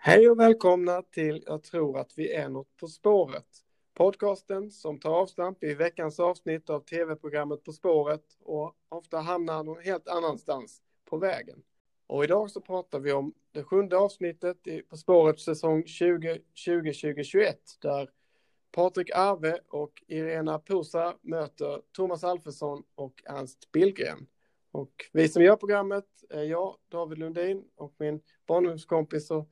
Hej och välkomna till Jag tror att vi är något på spåret. Podcasten som tar avstamp i veckans avsnitt av tv-programmet På spåret och ofta hamnar någon helt annanstans på vägen. Och idag så pratar vi om det sjunde avsnittet i På spåret säsong 2020-2021 där Patrik Arve och Irena Posa möter Thomas Alfredsson och Ernst Billgren. Och vi som gör programmet är jag, David Lundin och min barndomskompis och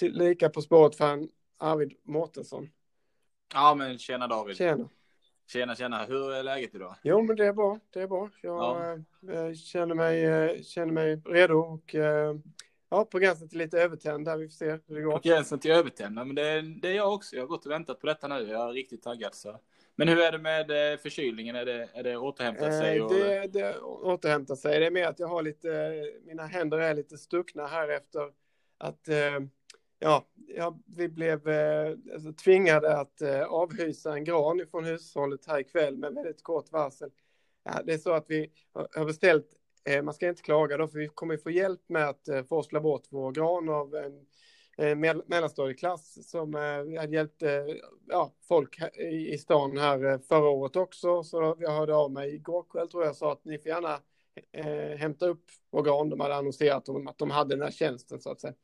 lika På spåret-fan Arvid Mårtensson. Ja, men tjena David. Tjena. Tjena, tjena. Hur är läget idag? Jo, men det är bra. Det är bra. Jag Ja. eh, känner, mig, eh, känner mig redo och eh, ja, på gränsen till lite övertänd där. Vi får se hur det går. På gränsen till övertända, men det, det är jag också. Jag har gått och väntat på detta nu. Jag är riktigt taggad. Så. Men hur är det med eh, förkylningen? Är det, är det återhämtat sig? Eh, Och, det, det återhämtar sig. Det är mer att jag har lite, mina händer är lite stuckna här efter att eh, ja, ja, vi blev eh, alltså, tvingade att eh, avhysa en gran från hushållet här ikväll med väldigt kort varsel. Ja, det är så att vi har- beställt, eh, man ska inte klaga då, för vi kommer få hjälp med att eh, forsla bort vår gran av en eh, mell- mellanstadieklass som eh, hade hjälpt eh, ja, folk i, i stan här eh, förra året också. Så jag hörde av mig igår kväll tror jag sa att ni får gärna eh, hämta upp vår gran. De hade annonserat om att de hade den här tjänsten så att säga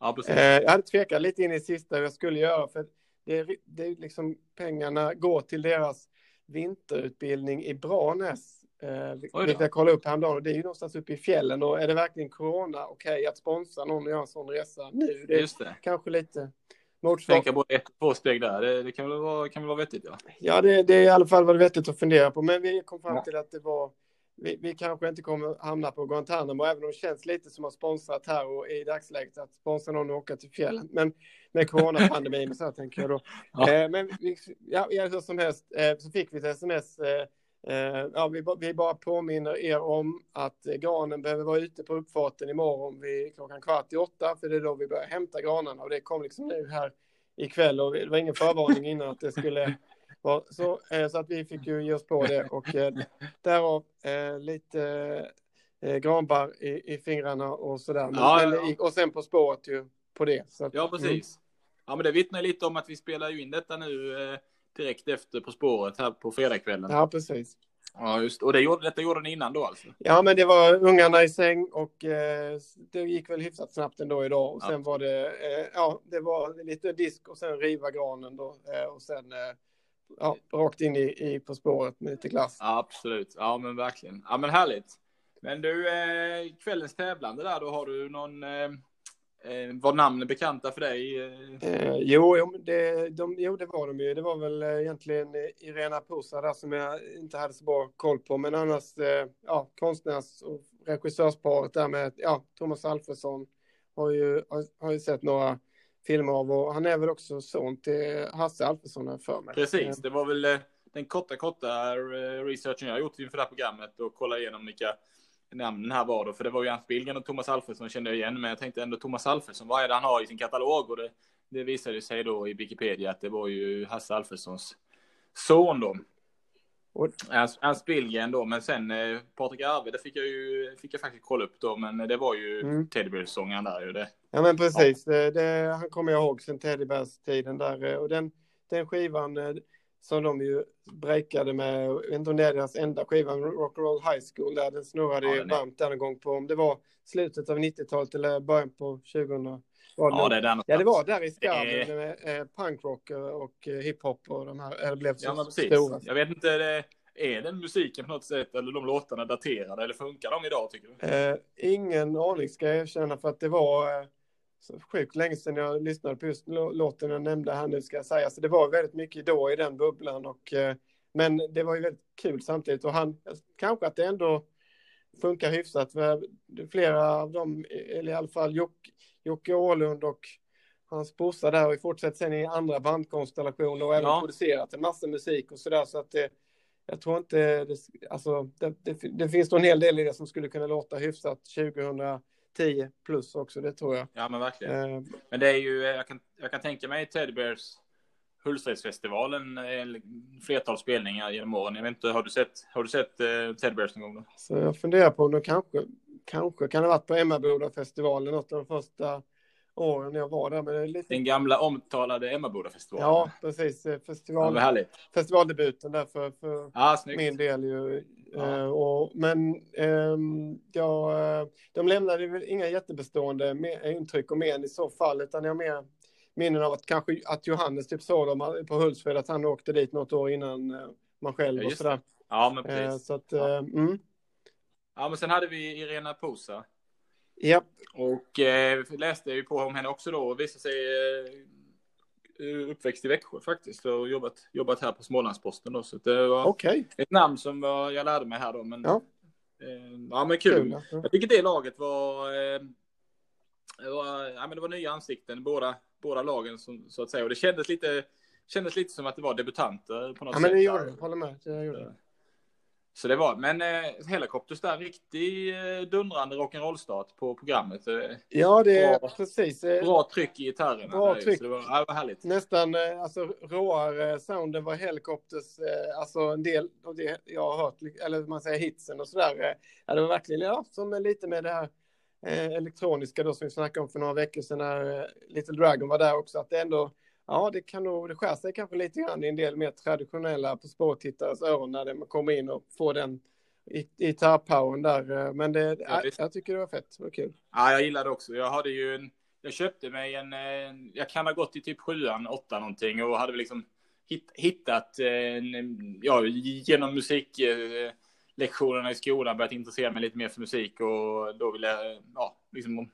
ja, precis. Eh, jag hade tvekat lite in i sista hur jag skulle göra för det är, det är liksom pengarna går till deras vinterutbildning i Branäs. Eh, vilket jag kollade upp häromdagen och det är ju någonstans uppe i fjällen och är det verkligen corona okej att sponsra någon och göra en sån resa nu? Det är Just det. kanske lite motsvar. Tänka både ett och två steg där. Det, det kan, väl vara, kan väl vara vettigt, ja. Ja, det, det är i alla fall vad det vettigt att fundera på, men vi kom fram till att det var vi, vi kanske inte kommer hamna på Guantanamo, även om det känns lite som att sponsra terror i dagsläget, att sponsra någon och åka till fjällen. Men med coronapandemin och så här, tänker jag då. Ja. Eh, men vi, ja, hur som helst eh, så fick vi ett sms. Eh, ja, vi, vi bara påminner er om att granen behöver vara ute på uppfarten imorgon vid klockan kvart i åtta, för det är då vi börjar hämta granarna och det kom liksom nu här ikväll och det var ingen förvarning innan att det skulle så, eh, så att vi fick ju ge oss på det och eh, därav eh, lite granbar i, i fingrarna och sådär. Ja, ja, och sen På spåret ju på det. Att, Ja, precis. Ja, men det vittnar lite om att vi spelar ju in detta nu eh, direkt efter På spåret här på fredagskvällen. Mm. Ja, precis. Ja, just Och det gjorde, detta gjorde ni innan då alltså? Ja, men det var ungarna i säng och eh, det gick väl hyfsat snabbt ändå idag. Och sen Ja. var det, eh, ja, det var lite disk och sen riva granen då. Och sen, ja, rakt in i, i På spåret med lite glass. Absolut. Ja, men verkligen. Ja, men härligt. Men du, eh, kvällens tävlande där, då har du någon... Eh, eh, var namnen bekanta för dig? Eh, Eh, jo, jo, det, de, jo, det var de ju. Det var väl eh, egentligen Irena Pusa där som jag inte hade så bra koll på. Men annars, eh, ja, konstnärs och regissörsparet där med, ja, Thomas Alfredsson har ju, har, har ju sett några filmer av och han är väl också son till Hasse Alfredsson för mig. precis, det var väl eh, den korta, korta eh, researchen jag har gjort inför det här programmet och kolla igenom vilka namnen här var då. För det var ju Ernst Billgren och Thomas Alfredsson kände jag igen, men jag tänkte ändå Thomas Alfredsson, vad är det han har i sin katalog? Och det, det visade sig då i Wikipedia att det var ju Hasse Alfredssons son då. Och, Ernst, Billgren då, men sen eh, Patrik Arve, det fick jag ju fick jag faktiskt kolla upp då, men det var ju Mm. Teddybears-sångaren där ju. Det. ja, men precis. Det, det, han kommer jag ihåg sen Teddybears-tiden där. eh, Och den, den skivan eh, som de ju breakade med, jag vet inte om det är deras enda skiva, Rock'n'Roll High School, där den snurrade Ja, den varmt där en gång på, om det var slutet av 90-talet eller början på 2000. Var det Ja, det är den. ja, det var där i skarven Eh. med eh, punkrock och eh, hiphop och de här, eller blev så Ja, stora. Jag vet inte, det, är den musiken på något sätt, eller de låtarna daterade, eller funkar de idag tycker du? Eh, ingen aning ska jag erkänna för att det var eh, så sjukt länge sedan jag lyssnade på just lå- låten jag nämnde här nu ska jag säga. Så det var väldigt mycket då i den bubblan och eh, men det var ju väldigt kul samtidigt och han kanske att det ändå funkar hyfsat. Flera av dem, eller i alla fall Jocke, Jocke Åhlund och hans brorsa där och i fortsätter sen i andra bandkonstellationer och även Ja. producerat en massa musik och sådär så att det jag tror inte det, alltså, det, det, det finns nog en hel del i det som skulle kunna låta hyfsat 2010 plus också, det tror jag. Ja, men verkligen. Eh, Men det är ju, eh, jag kan, jag kan tänka mig Teddy Bears Hultsfredsfestivalen, eh, flertal spelningar genom åren. Jag vet inte, har du sett, har du sett eh, Teddy Bears någon gång då? så jag funderar på om de kanske, kanske kan ha varit på Emmaboda-festivalen, något av de första åren jag var där. Men det är lite... Den gamla omtalade Emmabodafestivalen. Ja, precis. Eh, Festival... Ja. Festivaldebuten där för, för ja, min del ju. Ja. Uh, och, men um, ja, de lämnade väl inga jättebestående intryck och men i så fall, utan jag mer minnen av att kanske att Johannes typ såg dem på Hultsfred, att han åkte dit något år innan uh, man själv ja, och sådär. Ja, men precis. Uh, så att, ja. Mm. ja, men sen hade vi Irena Posa. Ja. Och eh, läste ju på om henne också då och visade sig eh, uppväxt i Växjö faktiskt och jobbat, jobbat här på Smålandsposten då. Så det var okay. ett namn som var, jag lärde mig här då. Men, ja. Eh, ja men kul. kul ja. Jag tycker det laget var, eh, var, ja, men det var nya ansikten, båda, båda lagen som, så att säga. Och det kändes lite, kändes lite som att det var debutanter på något ja, sätt. Ja men det gjorde det, håller med. Det gjorde det. Så det var, men eh, Helicopters där, riktig eh, dundrande rock'n'roll-start på programmet. Eh, ja, det är bra, precis. Eh, bra tryck i gitarrerna. Bra där, tryck. Så det var, ja, det var härligt. Nästan eh, alltså, råare sounden var Helicopters, eh, alltså en del av det jag har hört, eller man säger hitsen och sådär. Eh, ja, det var verkligen, ja, som lite med det här elektroniska då som vi snackade om för några veckor sedan när eh, Little Dragon var där också, att det ändå Ja, det kan nog, det skär sig kanske lite grann i en del mer traditionella På spårtittares öron när man kommer in och får den gitarrpowern där. Men det, ja, jag tycker det var fett, det var kul. Ja, jag gillar det också. Jag hade ju en, jag köpte mig en, jag kan ha gått i typ sjuan, åtta någonting och hade liksom hittat, ja, genom musiklektionerna i skolan börjat intressera mig lite mer för musik och då ville jag, ja, liksom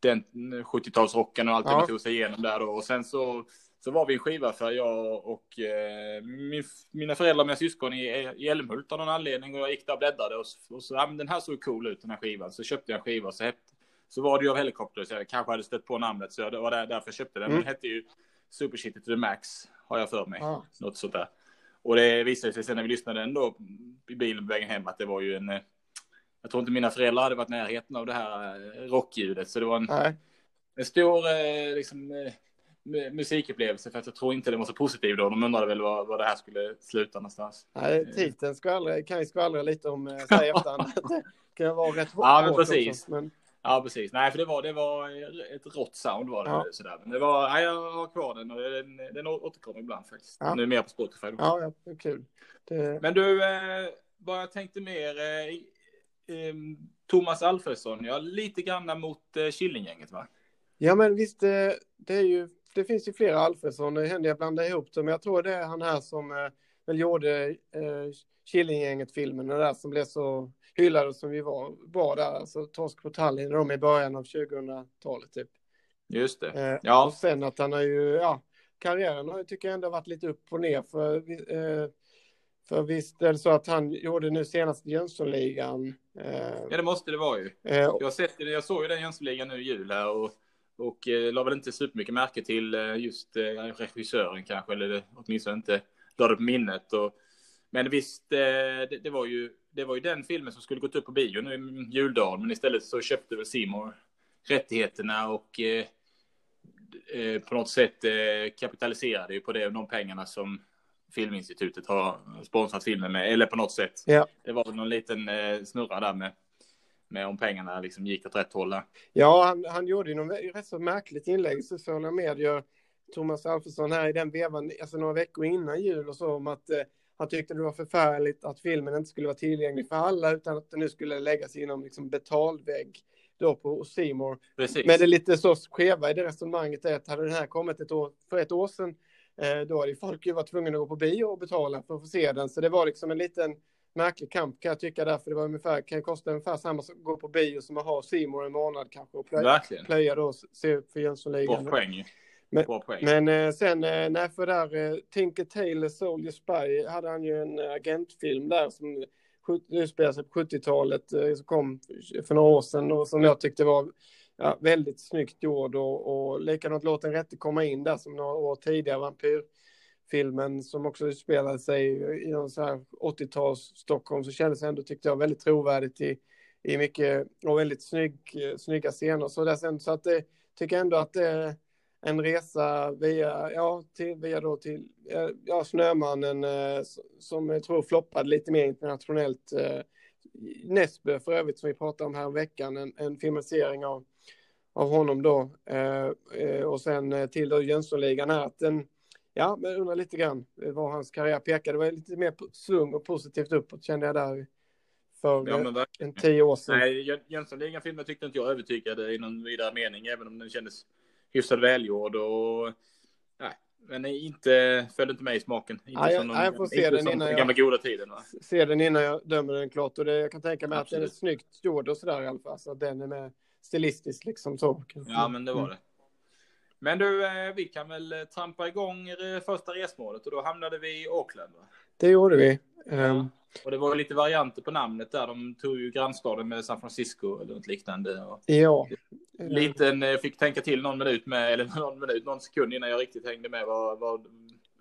den 70-talsrocken och allt ja. det tog sig igenom där då. Och sen så, så var vi en skiva för jag och eh, min, mina föräldrar och mina syskon i, i Älmhult av någon anledning och jag gick där och bläddrade och, och så, ja men den här såg cool ut den här skivan. Så köpte jag en skiva och så, så var det ju av Helicopter så jag kanske hade stött på namnet så det var där, därför jag köpte den. Mm. Den hette ju Super Shitty to the Max har jag för mig. Ja. Något sånt där. Och det visade sig sen när vi lyssnade ändå i bilen på vägen hem att det var ju en jag tror inte mina föräldrar hade varit närheten av det här eh, rockljudet. Så det var en, en stor eh, liksom, eh, musikupplevelse. För att jag tror inte det var så positiv då. De undrade väl var, var det här skulle sluta någonstans. Nej, titeln skvallra, kan ju skvallra lite om sig efterhand. det kan vara rätt ja, men precis. Också, men... Ja, precis. Nej, för det var, det var ett rått sound var det. Ja. Sådär. Men det var, nej, jag har kvar den och den, den återkommer ibland faktiskt. Ja. Nu mer på Spotify. Då. Ja, ja, kul. Det... Men du, eh, vad jag tänkte mer. Eh, eh, Thomas Alfredsson, ja, lite grann mot eh, Killinggänget va? Ja, men visst, det, är ju, det finns ju flera Alfredsson, det händer jag blandar ihop dem, men jag tror det är han här som väl gjorde eh, Killinggänget-filmen, där som blev så hyllade som vi var, bra där, alltså Torsk på Tallinn, de i början av 2000-talet typ. Just det, eh, ja. Och sen att han har ju, ja, karriären har ju, tycker jag ändå varit lite upp och ner, för eh, för visst är det så att han gjorde nu senast Jönssonligan. Eh, ja, det måste det vara ju. Eh, jag, sett, jag såg ju den Jönssonligan nu i jul här och, och eh, la väl inte supermycket märke till eh, just eh, regissören kanske, eller åtminstone inte la det på minnet. Och, men visst, eh, det, det, var ju, det var ju den filmen som skulle gått upp på bio nu i juldagen, men istället så köpte väl Simon rättigheterna och eh, på något sätt kapitaliserade ju på det, de pengarna som Filminstitutet har sponsrat filmen med, eller på något sätt. Ja. Det var någon liten eh, snurra där med, med om pengarna liksom gick åt rätt håll. Ja, han, han gjorde ju något rätt så märkligt inlägg sociala medier, Thomas Alfredsson, här i den vevan, alltså några veckor innan jul och så, om att eh, han tyckte det var förfärligt att filmen inte skulle vara tillgänglig för alla, utan att den nu skulle läggas inom liksom betalvägg då på Simor. Men det lite så skeva i det resonemanget är att hade den här kommit ett år, för ett år sedan Eh, då hade folk ju varit tvungna att gå på bio och betala för att få se den. Så det var liksom en liten märklig kamp kan jag tycka därför det var ungefär, kan kosta ungefär samma som att gå på bio som att ha Simon en månad kanske och plöja, plöja då se för Jönssonligan. Bra poäng. Men, Bra poäng. men eh, sen, eh, nej för där, eh, Tinker Tailor Soldier Spy hade han ju en agentfilm där som utspelar sig på 70-talet, som kom för några år sedan och som jag tyckte var ja, väldigt snyggt gjord och, och likadant låt den rätte komma in där som några år tidigare, vampyrfilmen som också utspelade sig i någon så här 80-tals Stockholm så kändes ändå, tyckte jag, väldigt trovärdigt i, i mycket och väldigt snygg, snygga scener. Så, där sen, så att det tycker jag ändå att det en resa via, ja, till, via då till, ja, Snömannen eh, som jag tror floppade lite mer internationellt. Eh, Näsbö för övrigt som vi pratade om här veckan, en, en filmatisering av av honom då. Eh, och sen till då Jönssonligan här. Att den, ja, men undrar lite grann var hans karriär pekade. Det var lite mer svung och positivt uppåt kände jag där för ja, en tio år sedan. Nej, Jönssonligan-filmen tyckte inte jag övertygade i någon vidare mening, även om den kändes hyfsat välgjord och nej, men inte, föll inte mig i smaken. Inte ja, jag, någon, jag får se den innan jag, gamla goda tiden. Va? Se den innan jag dömer den klart. Och det, jag kan tänka mig Absolut. att den är snyggt gjord och sådär i alla fall. Så att den är med stilistiskt liksom så. Ja, men det var det. Men du, eh, vi kan väl eh, trampa igång första resmålet och då hamnade vi i Auckland. Va? Det gjorde vi. Ja. Um, och det var lite varianter på namnet där. De tog ju grannstaden med San Francisco eller något liknande. Och ja. Liten, jag fick tänka till någon minut med, eller någon minut, någon sekund innan jag riktigt hängde med vad, vad,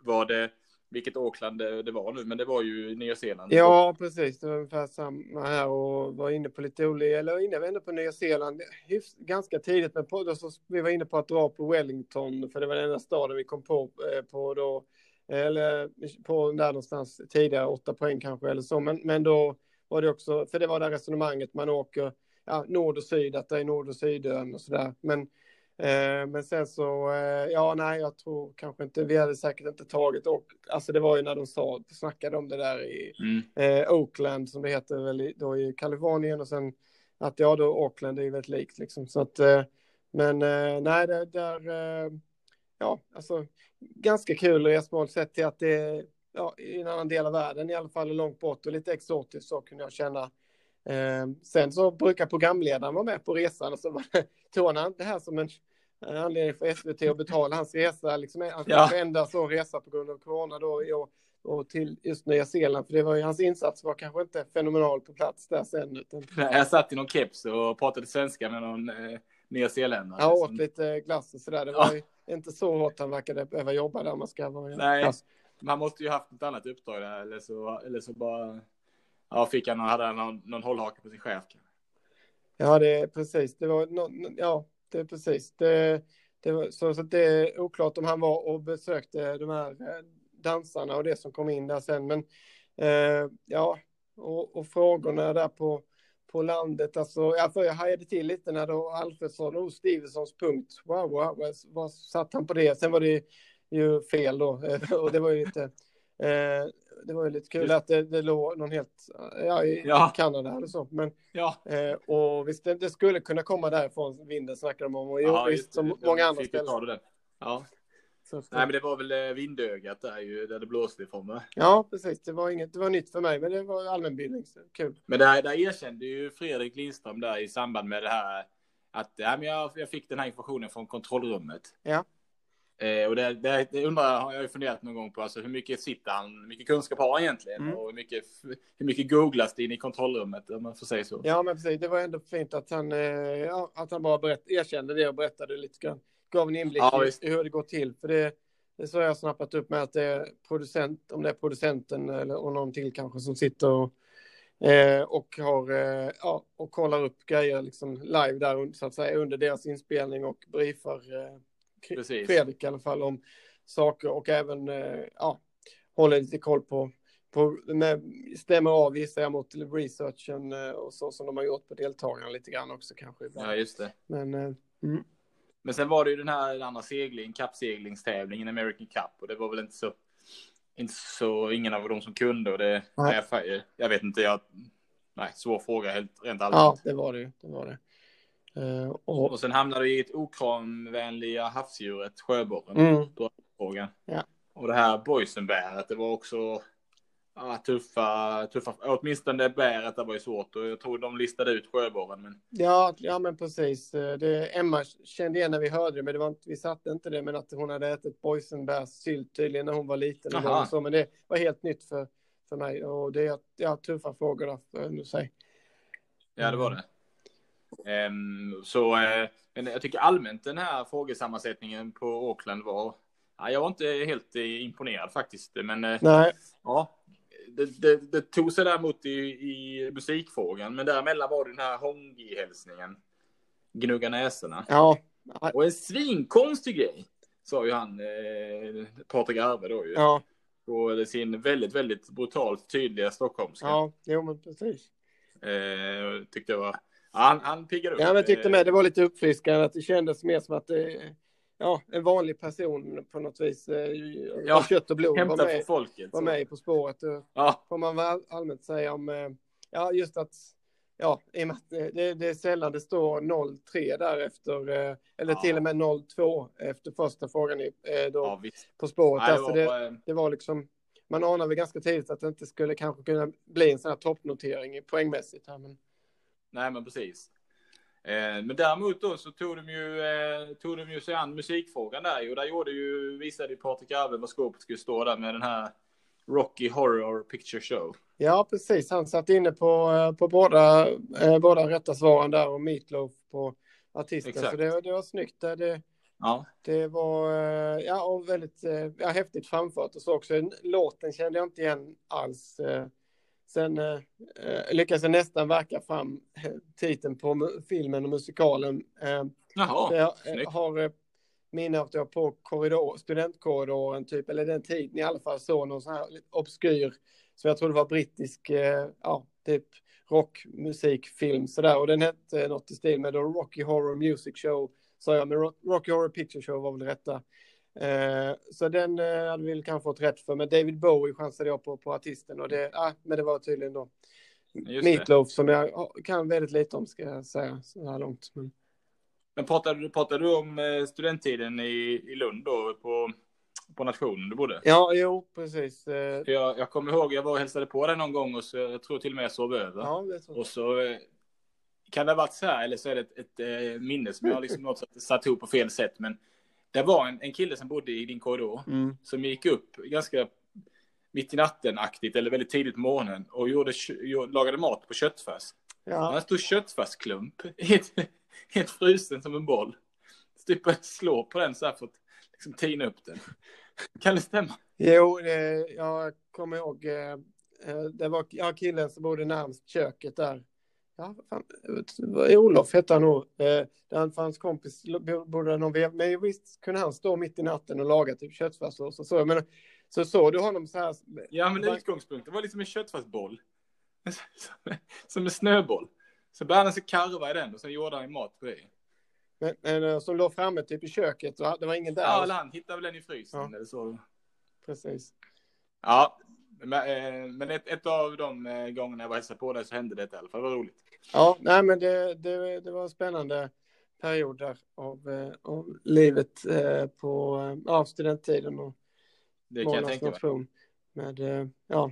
vad det, vilket Auckland det, det var nu. Men det var ju Nya Zeeland. Ja, precis. Det var ungefär samma här och var inne på lite olika, eller inne vi på Nya Zeeland hyfs, ganska tidigt. Men på, då så, vi var inne på att dra på Wellington, för det var den enda staden vi kom på, eh, på då eller på där någonstans tidigare, åtta poäng kanske eller så. Men, men då var det också, för det var det resonemanget, man åker ja, nord och syd, att det är nord och sydön och sådär. Men, eh, men sen så, eh, ja nej, jag tror kanske inte, vi hade säkert inte tagit, och, alltså det var ju när de sa, snackade om det där i mm. eh, Oakland, som det heter väl då i Kalifornien och sen att ja, då Auckland är ju väldigt likt liksom. Så att, eh, men eh, nej, det, där, eh, ja, alltså ganska kul resmål sett till att det är ja, i en annan del av världen i alla fall långt bort och lite exotiskt så kunde jag känna. Eh, sen så brukar programledaren vara med på resan och så tog han det här som en anledning för SVT att betala hans resa, liksom hans ja. enda så resa på grund av corona då i år och till just Nya Zeeland, för det var ju hans insats var kanske inte fenomenal på plats där sen. Utan... Jag satt i någon keps och pratade svenska med någon eh, Nya Zeeländare. Ja, åt lite glass och sådär. Det var ja. ju inte så hårt han verkade behöva jobba där man ska vara. Nej, man måste ju haft ett annat uppdrag där eller så, eller så bara ja, fick han, hade han någon, någon hållhake på sin chef. Ja, det är precis. Det var no, ja, det är precis. Det, det var, så, så det är oklart om han var och besökte de här eh, dansarna och det som kom in där sen. Men eh, ja, och, och frågorna där på på landet. Alltså, jag, jag hajade till lite när då Alfredsson och Stevensons punkt. Wow, wow, vad, vad satt han på det? Sen var det ju fel då och det var ju lite. Eh, det var ju lite kul att det, det låg någon helt, ja, i ja. Kanada eller så. Men, ja. Eh, och visst, det, det, skulle kunna komma därifrån vinden snackar de om. Och ja, visst, som många andra ställen. Ja. Nej, men det var väl eh, vindögat där ju, där det blåste ifrån va? Ja, precis. Det var inget, det var nytt för mig, men det var allmänbildning. Kul. Men där, där erkände ju Fredrik Lindström där i samband med det här att ja, men jag, jag fick den här informationen från kontrollrummet. Ja. Eh, och det, det, det undrar har jag ju funderat någon gång på, alltså hur mycket sitter han, hur mycket kunskap har han egentligen? Mm. Och hur mycket, hur mycket googlas det in i kontrollrummet, om man får säga så? Ja, men precis. Det var ändå fint att han, eh, ja, att han bara berätt, erkände det och berättade lite grann gav en inblick ja, i hur det går till. För det, det är så jag har snappat upp med att det är producent, om det är producenten eller och någon till kanske som sitter och, eh, och har, eh, ja, och kollar upp grejer liksom live där så att säga under deras inspelning och briefar eh, Fredrik i alla fall om saker och även, eh, ja, håller lite koll på på, med, stämmer av gissar jag mot researchen eh, och så som de har gjort på deltagarna lite grann också kanske. Ibland. Ja, just det. Men, eh, mm. Men sen var det ju den här andra segling, kappseglingstävlingen, American Cup, och det var väl inte så, inte så, ingen av dem som kunde och det, nej. Jag, jag vet inte, jag, nej, svår fråga helt, rent allmänt. Ja, det var det det var det. Uh, och... och sen hamnade vi i ett okramvänliga havsdjuret, sjöborren, mm. Ja. Och det här boysenbäret, det var också Ja, tuffa, tuffa, åtminstone bäret det var ju svårt och jag tror de listade ut sjöborren. Men... Ja, ja, men precis. Det, Emma kände igen när vi hörde det, men det var inte, vi satte inte det, men att hon hade ätit boysenbärssylt tydligen när hon var liten. Och så, men det var helt nytt för, för mig och det är ja, tuffa frågor där, för nu säga. Ja, det var det. Um, så uh, men jag tycker allmänt den här frågesammansättningen på Auckland var, ja, jag var inte helt imponerad faktiskt, men uh, Nej. ja, det, det, det tog sig däremot i, i musikfrågan, men däremellan var det den här Hongi-hälsningen. Gnugga näsorna. Ja. Och en svinkonstig grej, sa ju han, eh, Patrik Arve då ju. Ja. På sin väldigt, väldigt brutalt tydliga stockholmska. Ja, jo men precis. Eh, tyckte jag var, Han, han piggade upp. Ja, men tyckte med det var lite uppfriskande att det kändes mer som att det ja, en vanlig person på något vis. Eh, ja, kött och blod. Var med, folket, var med På spåret. Ja. Får man väl allmänt säga om, eh, ja, just att ja, i och med att det, det är sällan det står 0-3 där efter, eh, eller ja. till och med 0-2 efter första frågan i, då, ja, På spåret. Nej, det, var, det, det var liksom, man anade väl ganska tidigt att det inte skulle kanske kunna bli en sån här toppnotering poängmässigt. Här, men... Nej, men precis. Eh, men däremot då så tog de ju, eh, tog de ju sig an musikfrågan där och där gjorde ju, visade ju Patrik Arve vad skåpet skulle stå där med den här Rocky Horror Picture Show. Ja, precis. Han satt inne på, eh, på båda, eh, båda rätta svaren där och Meatloaf på artisten. Exakt. Så det, det var snyggt. Det, ja. det var ja, och väldigt ja, häftigt framfört och så också. Låten kände jag inte igen alls. Sen eh, eh, lyckades jag nästan verka fram eh, titeln på filmen och musikalen. Eh, Jaha, jag eh, har eh, minne av att jag på korridor, studentkorridoren, typ, eller den tiden i alla fall, såg någon sån här obskyr, som jag trodde var brittisk, eh, ja, typ rockmusikfilm sådär. Och den hette något i stil med Rocky Horror Music Show, sa jag, men Rocky Horror Picture Show var väl rätta Eh, så den eh, hade vi kanske fått rätt för. Men David Bowie chansade jag på, på artisten. Och det, ah, men det var tydligen då Meatloaf som jag kan väldigt lite om ska jag säga så här långt. Men, men pratade, pratade du om eh, studenttiden i, i Lund då på, på nationen du bodde? Ja, jo, precis. Eh. Jag, jag kommer ihåg, jag var och hälsade på dig någon gång och så, jag tror till och med jag sov över. Ja, det och så eh, kan det ha varit så här, eller så är det ett, ett, ett minne som jag liksom något satt ihop på fel sätt. Men det var en, en kille som bodde i din korridor mm. som gick upp ganska mitt i natten-aktigt eller väldigt tidigt på morgonen och gjorde, lagade mat på köttfärs. Ja. Han stod köttfärsklump helt, helt frusen som en boll. Så typ började slå på den så här för att liksom tina upp den. Kan det stämma? Jo, det, jag kommer ihåg. Eh, eh, det var ja, killen som bodde närmast köket där. Ja, fan, Olof hette han nog. Eh, där hans kompis bodde någon vev. Men visst kunde han stå mitt i natten och laga typ köttfärssås och så. Men så såg du honom så här. Ja, men utgångspunkten var liksom en köttfärsboll. Som en snöboll. Så började han sig karva i den och sen gjorde han mat på det. Men, men eh, som låg framme typ i köket och det var ingen där? Ja, han hittade väl den i frysen ja. eller så. Precis. Ja, men, eh, men ett, ett, av de eh, gångerna jag var hälsade på dig så hände det i alla fall. Det var roligt. Ja, nej, men det, det, det var en spännande period där av, eh, av livet på av studenttiden och det kan jag tänka mig. Med ja,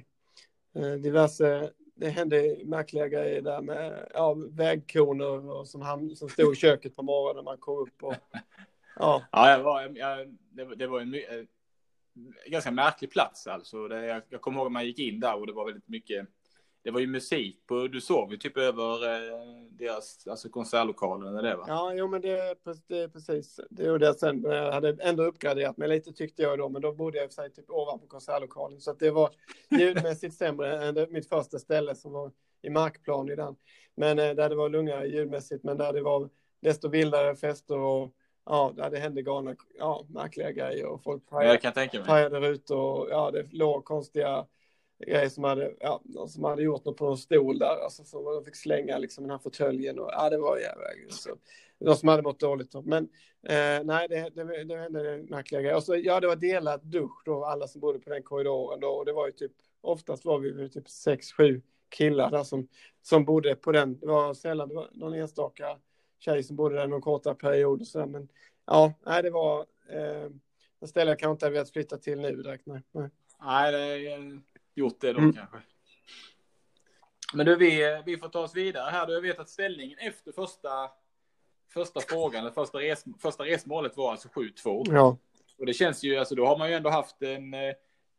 diverse det hände märkliga grejer där med ja, vägkoner och som, ham, som stod i köket på morgonen när man kom upp. Och, ja, ja jag var, jag, det, det var en ganska märklig plats alltså. Det, jag, jag kommer ihåg att man gick in där och det var väldigt mycket. Det var ju musik på, du sov ju typ över eh, deras alltså konsertlokaler eller det va? Ja, jo men det, det är precis. Det gjorde jag sen. Jag hade ändå uppgraderat mig lite tyckte jag då, men då bodde jag i sig typ ovanpå konsertlokalen. Så att det var ljudmässigt sämre än det, mitt första ställe som var i markplan i den. Men eh, där det var lugnare ljudmässigt, men där det var desto vildare fester och ja, det hände galna, ja, märkliga grejer och folk pajade ut och ja, det låg konstiga grejer som hade, ja, som hade gjort något på en stol där, alltså som de fick slänga liksom den här fåtöljen och ja, det var jävla så. De som hade mått dåligt. Men eh, nej, det, det, det hände märkliga grejer. Och så, ja, det var delad dusch då, alla som bodde på den korridoren då, och det var ju typ, oftast var vi typ sex, sju killar där som, som bodde på den. Det var sällan, det var någon enstaka tjej som bodde där någon kortare period och så men ja, nej, det var eh, ett ställe jag kanske inte hade velat flytta till nu direkt. Nej, nej. nej det är gjort det då mm. kanske. Men du, vi, vi får ta oss vidare här. Du, jag vet att ställningen efter första, första frågan, eller första, res, första resmålet var alltså 7-2. Ja. Och det känns ju, alltså då har man ju ändå haft en eh,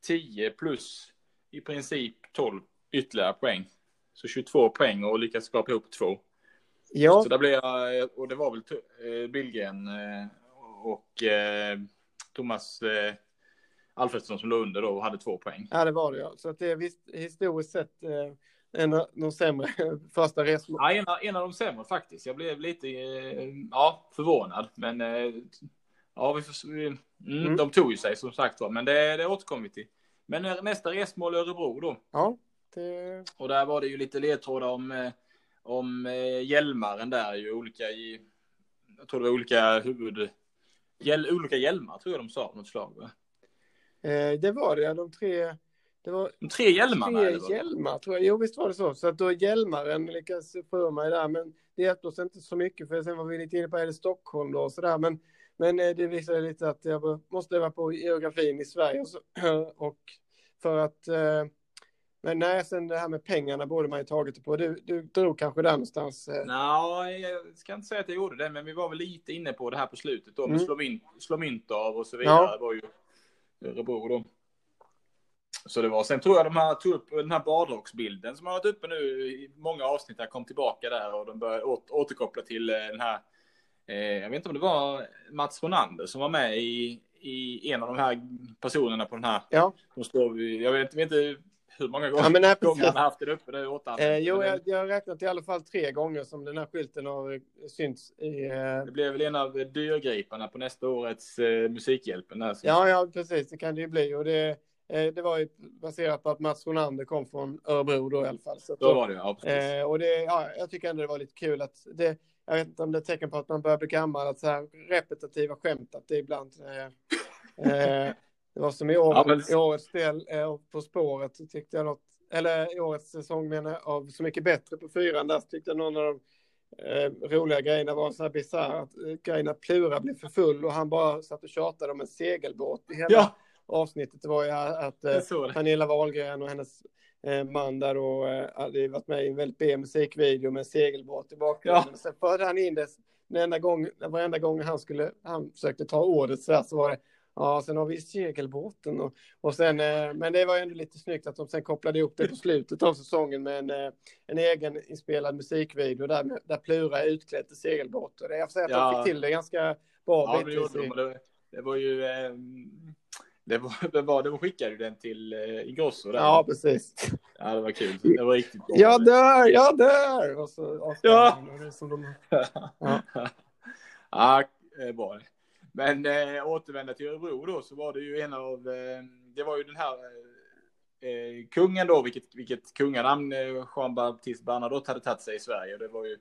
10 plus i princip 12 ytterligare poäng. Så 22 poäng och lyckats skapa ihop två. Ja. Så där blev jag, och det var väl eh, Billgren eh, och eh, Thomas Alfredsson som låg under då och hade två poäng. Ja, det var det ja. Så att det är visst historiskt sett en av de sämre första resorna. Ja, en en av de sämre faktiskt. Jag blev lite ja, förvånad, men ja, vi får, mm, mm. de tog ju sig som sagt var, men det, det återkommer vi till. Men nästa resmål Örebro då. Ja. Det... Och där var det ju lite ledtrådar om om eh, hjälmaren där ju olika i, jag tror det var olika huvud, hjäl, olika hjälmar tror jag de sa något slag va? Eh, det var det, de tre. Det var de tre hjälmarna? Tre hjälmar tror jag. Jo, visst var det så. Så att då hjälmaren lyckades få mig där, men det hjälpte oss inte så mycket för sen var vi lite inne på är det Stockholm då och så där. Men, men eh, det visade lite att jag måste öva på geografin i Sverige och, så, och för att eh, men nej, sen det här med pengarna borde man ju tagit det på. Du, du drog kanske där någonstans? Eh. Nej, jag ska inte säga att jag gjorde det, men vi var väl lite inne på det här på slutet då, med mm. slå, mynt, av och så vidare. Ja. Det var ju Örebro då. Så det var, sen tror jag de här tog upp den här badrocksbilden som har varit uppe nu i många avsnitt, här kom tillbaka där och de började återkoppla till eh, den här, eh, jag vet inte om det var Mats Ronander som var med i, i en av de här personerna på den här. Ja. De står, jag vet, vet inte hur många gånger, ja, men nej, gånger han har haft det uppe nu åt eh, Jo, jag, jag har räknat i alla fall tre gånger som den här skylten har synts i... Eh... Det blev väl en av dyrgriparna på nästa årets eh, Musikhjälpen. Där, ja, ja, precis. Det kan det ju bli. Och det, eh, det var ju baserat på att Mats Ronander kom från Örebro då i alla fall. Så då var det, ja. Precis. Eh, och det, ja, jag tycker ändå det var lite kul att det, jag vet inte om det är tecken på att man börjar bli gammal, att så här repetitiva skämt, att det ibland eh, eh det var som i, år, ja, men... i årets del eh, På spåret så tyckte jag något, eller i årets säsong menar av Så mycket bättre på fyran där tyckte jag någon av de eh, roliga grejerna var så här bisarr att eh, grejerna Plura blev för full och han bara satt och tjatade om en segelbåt i hela ja. avsnittet. Det var ju att eh, Pernilla Wahlgren och hennes eh, man där och eh, hade varit med i en väldigt B musikvideo med en segelbåt i bakgrunden. Ja. Sen förde han in det den enda gång, varenda gång han skulle, han försökte ta ordet så, här, så var det Ja, sen har vi segelbåten och, och sen, eh, men det var ju ändå lite snyggt att de sen kopplade ihop det på slutet av säsongen med en, eh, en egen inspelad musikvideo där, där Plura är utklädd till segelbåt. Och det, jag får säga att ja. de fick till det ganska bra. Ja, det, gjorde de. Det, det var ju... Eh, det var, det var, de skickade ju den till eh, Ingrosso. Där. Ja, precis. Ja, det var kul. Det var riktigt bra. Jag dör, jag dör! Och så, ja. Som de, ja. ja, bra. Men äh, återvända till Örebro då så var det ju en av, äh, det var ju den här äh, kungen då, vilket, vilket kunganamn äh, Jean Baptiste Bernadotte hade tagit sig i Sverige. Det var ju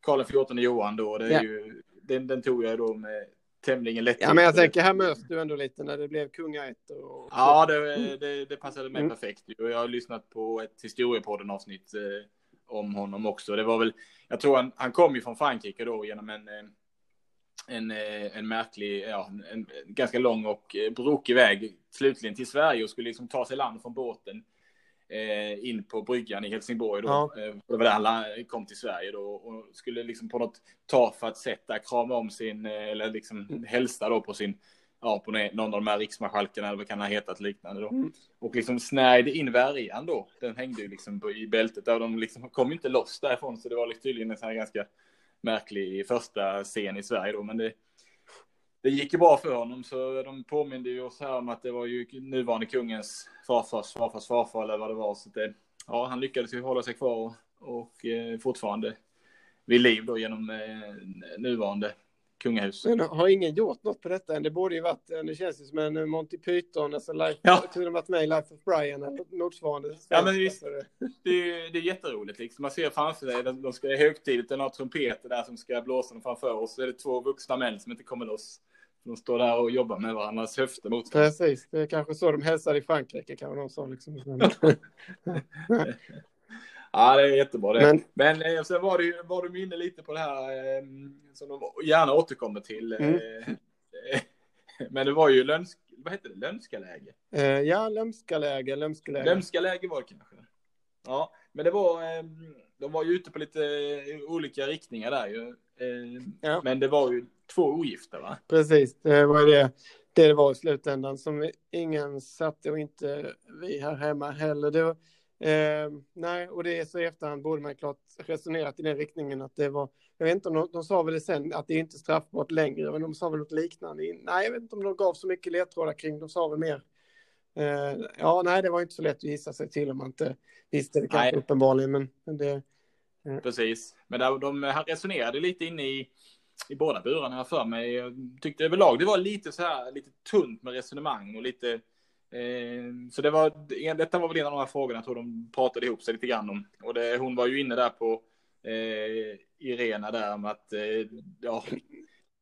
Karl XIV Johan då. Det är ja. ju, den, den tog jag då med tämligen lätt. Ja, men jag tänker här möts du ändå lite när det blev kungaätt. Och... Ja, det, det, det passade mig mm. perfekt. Och jag har lyssnat på ett historiepodden avsnitt eh, om honom också. Det var väl, jag tror han, han kom ju från Frankrike då genom en, en, eh, en märklig, ja, en ganska lång och eh, brokig väg slutligen till Sverige och skulle liksom ta sig land från båten eh, in på bryggan i Helsingborg då. Ja. Det var där han kom till Sverige då och skulle liksom på något tafatt sätt där krama om sin, eller liksom mm. hälsa då på sin, ja, på någon av de här riksmarskalkarna eller vad kan ha hetat liknande då. Mm. Och liksom snärjde in värjan då. Den hängde ju liksom i bältet där de liksom kom inte loss därifrån så det var liksom tydligen en sån här ganska märklig första scen i Sverige då, men det, det gick ju bra för honom så de påminde ju oss här om att det var ju nuvarande kungens farfars farfars farfar eller vad det var. Så det, ja, han lyckades ju hålla sig kvar och, och eh, fortfarande vid liv då genom eh, nuvarande kungahus. Men har ingen gjort något på detta än? Det borde ju varit, det känns ju som en eh, Monty Python, alltså Life, ja. de varit med i Life of Brian eller motsvarande. Ja, men visst, det, är, det är jätteroligt liksom. Man ser framför sig, de, de ska högtidligt, är några trumpeter där som ska blåsa dem framför oss, så är det två vuxna män som inte kommer loss. De står där och jobbar med varandras höfter mot Precis, det är kanske så de hälsar i Frankrike, kanske de sa liksom. Ja, det är jättebra det. Men, Men eh, sen var, det, var du inne lite på det här eh, som de gärna återkommer till. Eh, mm. Eh, men det var ju lönsk, vad heter det, lömskaläge? Eh, ja, lömskaläge, lömskaläge. Lömskaläge var det kanske. Ja, men det var, eh, de var ju ute på lite olika riktningar där ju. Ja. Men det var ju två ogifta va? Precis, det var det det var i slutändan som ingen satte och inte vi här hemma heller. Det var, Eh, nej, och det är så i efterhand borde man klart resonerat i den riktningen att det var, jag vet inte om de, de sa väl det sen, att det är inte straffbart längre, men de sa väl något liknande. Nej, jag vet inte om de gav så mycket ledtrådar kring, de sa väl mer. Eh, ja, nej, det var inte så lätt att gissa sig till om man inte visste det kanske uppenbarligen, men, men det. Eh. Precis, men där, de resonerade lite inne i i båda burarna för mig. Jag tyckte överlag det var lite så här, lite tunt med resonemang och lite Eh, så det var, detta var väl en av de här frågorna jag tror de pratade ihop sig lite grann om. Och det, hon var ju inne där på eh, Irena där om att, eh, ja,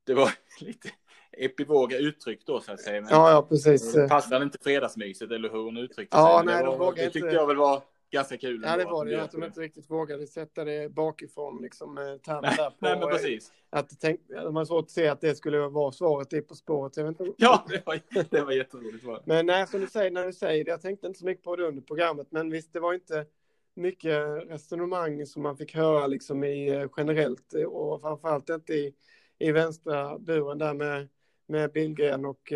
det var lite epivoga uttryck då så att säga. Men Ja, ja, precis. det passade inte fredagsmyset eller hur hon uttryckte Ja, sig. Nej, det, de var, vågar det tyckte inte- jag väl var ganska kul. Ja, det var det. Att de inte riktigt vågade sätta det bakifrån, liksom, eh, där på. nej, men eh, precis. Att tänk, de har svårt att se att det skulle vara svaret i På spåret. Jag vet inte. Ja, det var, det var jätteroligt. Var det. Men nej, som du säger, när du säger det, jag tänkte inte så mycket på det under programmet, men visst, det var inte mycket resonemang som man fick höra liksom i eh, generellt och framförallt inte i, i vänstra buren där med, med Billgren och,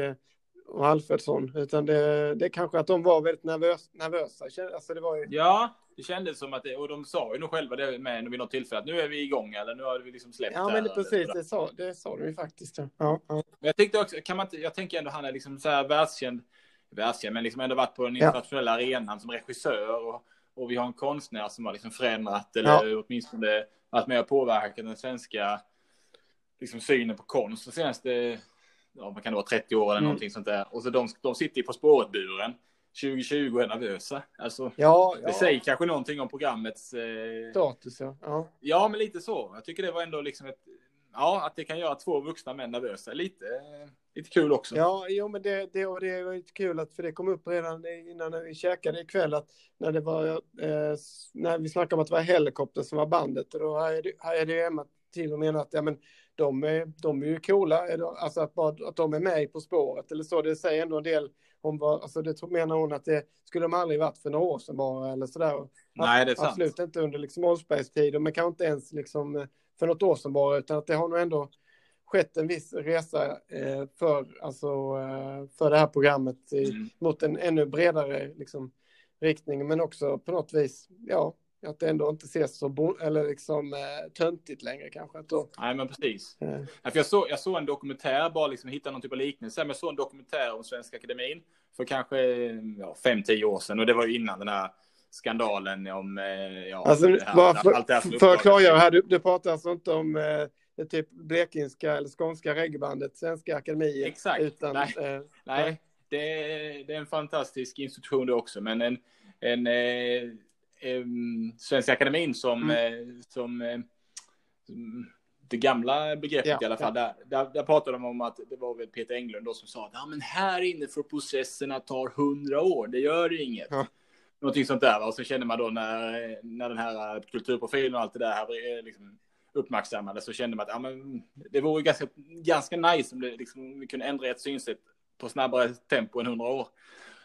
och Alfredsson, utan det, det är kanske att de var väldigt nervös, nervösa. Alltså det var ju, Ja, det kändes som att det, och de sa ju nog själva det med vid något tillfälle att nu är vi igång eller nu har vi liksom släppt ja, men det, precis, det sa, det sa de ju faktiskt. Ja. Ja, ja. Men jag tänkte också, kan man inte, jag tänker ändå han är liksom så här världskänd, världskänd, men liksom ändå varit på den Ja. internationella arenan som regissör och, och vi har en konstnär som har liksom förändrat eller åtminstone varit med och påverkat den svenska liksom synen på konst de senaste, ja vad kan det vara, 30 år eller Mm. någonting sånt där. Och så de, de sitter ju på spåret-buren 2020 och är nervösa. Alltså, ja, det ja. säger kanske någonting om programmets eh, status, ja. ja. Ja, men lite så. Jag tycker det var ändå liksom ett... Ja, att det kan göra två vuxna män nervösa. Lite, lite kul också. Ja, jo, men det, det, och det var lite kul att för det kom upp redan innan vi käkade ikväll att när det var eh, när vi snackade om att det var helikopter som var bandet och då hade ju Emma till och med att ja, men de är, de är ju coola, alltså att, bara, att de är med På spåret eller så, det säger ändå en del om vad, alltså det menar hon att det skulle de aldrig varit för några år sedan bara eller sådär. Nej, det är sant. Absolut inte under liksom Oldsbergs tid, men kanske inte ens liksom eh, för något år sedan bara, utan att det har nog ändå skett en viss resa eh, för, alltså, eh, för det här programmet i, Mm. mot en ännu bredare liksom, riktning, men också på något vis, ja, att det ändå inte ses så eller liksom eh, töntigt längre kanske. Att då, Nej, men precis. eh, Ja, för jag, såg, jag såg en dokumentär, bara liksom hitta någon typ av liknelse. Men jag såg en dokumentär om Svenska Akademin för kanske ja, fem, tio år sedan. Och det var ju innan den här skandalen om... eh, Ja, alltså, det här- bara för, allt det här för att klargöra här, du, du pratar alltså inte om eh, typ blekingska eller skånska reggaebandet Svenska Akademier. Exakt. Utan, Nej. eh, Nej, det är, det är en fantastisk institution det också, men en, en eh, em, Svenska Akademin som, Mm. eh, som eh, det gamla begreppet Ja, i alla fall, där, där, där pratade de om att det var väl Peter Englund då som sa att ja, men här inne får processerna tar hundra år, det gör det inget. Ja. Någonting sånt där. Och så känner man då när, när den här eh, kulturprofilen och allt det där eh, liksom uppmärksammades så kände man att ja, men, det vore ganska, ganska nice om det, liksom, om vi kunde ändra ett synsätt på snabbare tempo än 100 år.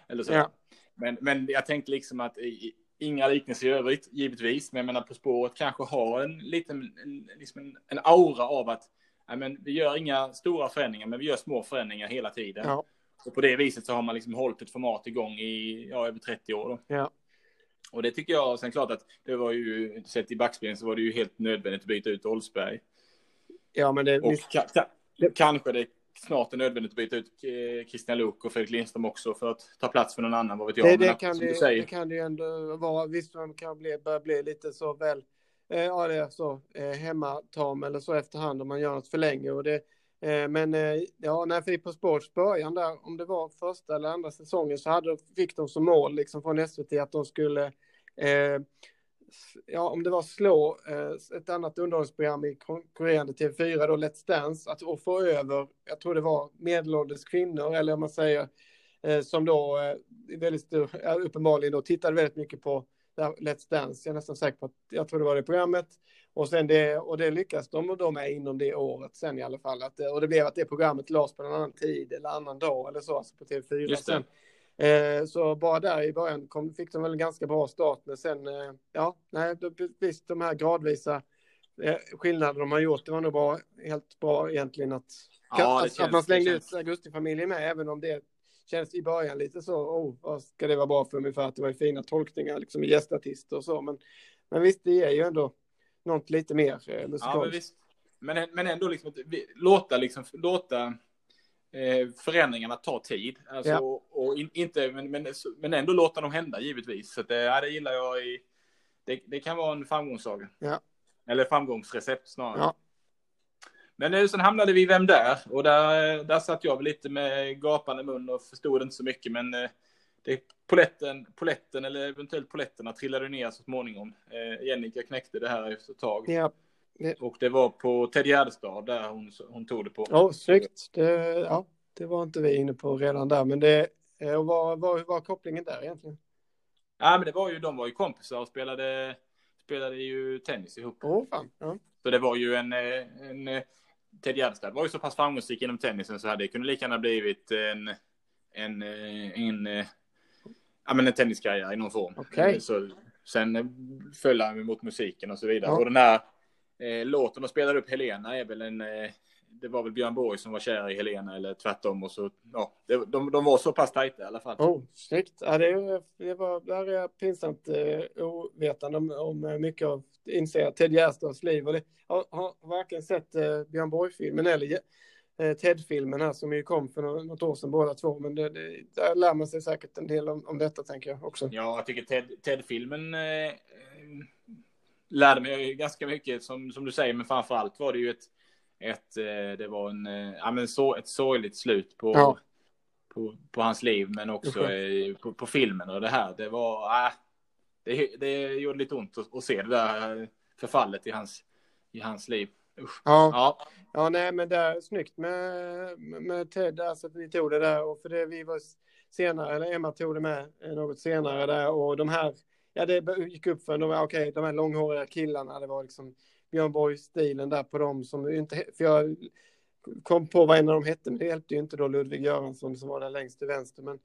Eller så. Ja. Men, men jag tänkte liksom att i, inga liknelser i övrigt, givetvis. Men jag menar På spåret kanske har en liten, en, liksom en, en aura av att ja, men, vi gör inga stora förändringar, men vi gör små förändringar hela tiden. ja, Och på det viset så har man liksom hållit ett format igång i ja, över 30 år. Då. ja. Och det tycker jag, sen klart att det var ju, sett i backspegeln så var det ju helt nödvändigt att byta ut Oldsberg. ja, men det, Och ka, kanske det snart är nödvändigt att byta ut eh, Christian Luuk och Fredrik Lindström också för att ta plats för någon annan, vad vet jag. det, det, kan det, det kan det ju ändå vara. Visst, man kan bli, börja bli lite så väl, eh, ja det är så, eh, hemmatam eller så efterhand om man gör något för länge. Och det, eh, men eh, ja, när vi På Sports början där, om det var första eller andra säsongen så hade, fick de som mål liksom från SVT att de skulle eh, Ja, om det var slå eh, ett annat underhållningsprogram i konkurrerande TV4, då Let's Dance, att och få över, jag tror det var medelålders kvinnor, eller om man säger eh, som då eh, väldigt stor, uppenbarligen då tittade väldigt mycket på Let's Dance. Jag är nästan säker på att jag tror det var det programmet. Och, sen det, och det lyckas de och de är inom det året sen i alla fall. Att, och det blev att det programmet lades på en annan tid eller annan dag eller så, alltså på TV4 Just det. sen. Eh, så bara där i början kom, fick de väl en ganska bra start, men sen, eh, ja, nej, då, visst de här gradvisa eh, skillnader de har gjort, det var nog bra, helt bra egentligen att, Ja, att, känns- att man slängde ut Augustifamiljen med, även om det känns i början lite så, oh, vad ska det vara bra för ungefär att det var ju fina tolkningar liksom gästartister och så, men, men visst, det ger ju ändå något lite mer eh, Ja, men musikaliskt. visst. Men, men ändå liksom, låta, liksom, låta förändringarna ta tid. Alltså, Ja. och in, inte, men, men, men ändå låta dem hända givetvis. Så att, eh, ja, det gillar jag. I, det, det kan vara en framgångssaga. Ja. Eller framgångsrecept snarare. Ja. Men nu, sen hamnade vi i Vem där? Och där, där satt jag väl lite med gapande mun och förstod inte så mycket. Men eh, det poletten, poletten eller eventuellt poletterna trillade ner så småningom. Eh, Jennica knäckte det här efter ett tag. Ja. Och det var på Ted Gärdestad där hon, hon tog det på. Ja, snyggt. Det, ja, det var inte vi inne på redan där, men det, eh, vad var, var kopplingen där egentligen? Ja, men det var ju, de var ju kompisar och spelade, spelade ju tennis ihop. Åh, fan. Ja. Så det var ju en, eh, en, en Ted Gärdestad var ju så pass framgångsrik inom tennisen så hade det kunde lika gärna blivit en, en, en, en, ja, men en tenniskarriär i någon form. Okay. Så, sen föll han mot musiken och så vidare. Ja. Och den här eh, låten de spelar upp Helena är väl en, eh, det var väl Björn Borg som var kär i Helena eller tvärtom och så, ja, det, de, de var så pass tajta i alla fall. Oh, snyggt. Ja, det, det var, där är jag pinsamt eh, ovetande om, om mycket av, inser jag, Ted Gärdestads liv. Och det, har, har varken sett eh, Björn Borg-filmen eller eh, Ted-filmen här som ju kom för något, något år sedan båda två. Men det, det, där lär man sig säkert en del om, om detta tänker jag också. Ja, jag tycker Ted, Ted-filmen eh, lärde mig ganska mycket som, som du säger, men framför allt var det ju ett, ett eh, det var en, eh, ja men så, ett sorgligt slut på, Ja. på, på hans liv, men också eh, på, på filmen och det här. Det var, äh, det, det gjorde lite ont att, att se det där förfallet i hans, i hans liv. Usch. Ja, Ja, ja nej, men det är snyggt med, med Ted, alltså att vi tog det där och för det vi var senare, eller Emma tog det med något senare där och de här, ja det gick upp för de okej, de här långhåriga killarna, det var liksom Björn Borg-stilen där på dem som inte, för jag kom på vad en av dem hette, men det hjälpte ju inte då Ludvig Göransson som var där längst till vänster, men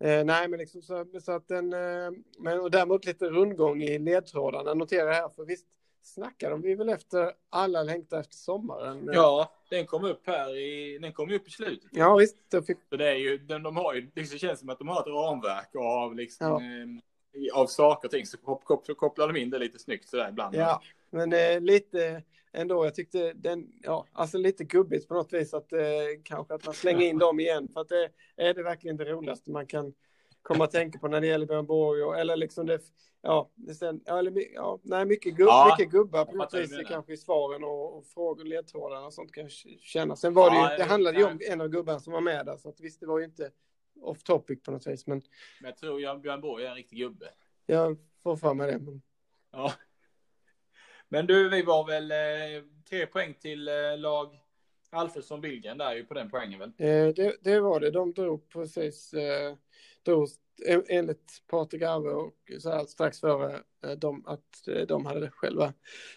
eh, nej, men liksom så, så att den, eh, men och däremot lite rundgång i ledtrådarna, notera här, för visst snackade vi väl efter alla längtar efter sommaren? ja, den kom upp här i, den kom ju upp i slutet. Ja, visst. Fick... Så det är ju, de, de har ju, det känns som att de har ett ramverk av liksom, Ja. eh, av saker och ting, så, kop, kop, så kopplar de in det lite snyggt sådär ibland. Ja, men eh, lite ändå. Jag tyckte den, ja, alltså lite gubbigt på något vis att eh, kanske att man slänger in dem igen. För att det är det verkligen det roligaste man kan komma att tänka på när det gäller Björn Borg och, eller liksom det, ja, det sen, ja, eller, ja, nej, mycket, gubb, Ja, mycket gubbar på något vis kanske i svaren och, och frågor, ledtrådarna och sånt kan jag känna. Sen var det ju, det handlade ju om en av gubbarna som var med där, så att visst, det var ju inte off topic på något vis, men Men jag tror Jan Björn Borg är en riktig gubbe. jag får för mig det. Men... Ja. Men du, vi var väl eh, tre poäng till eh, lag Alfredsson Billgren där ju på den poängen väl? Eh, det, det var det. De drog precis, eh, drog enligt Patrik Arve och så här strax före eh, de, att eh, de hade själva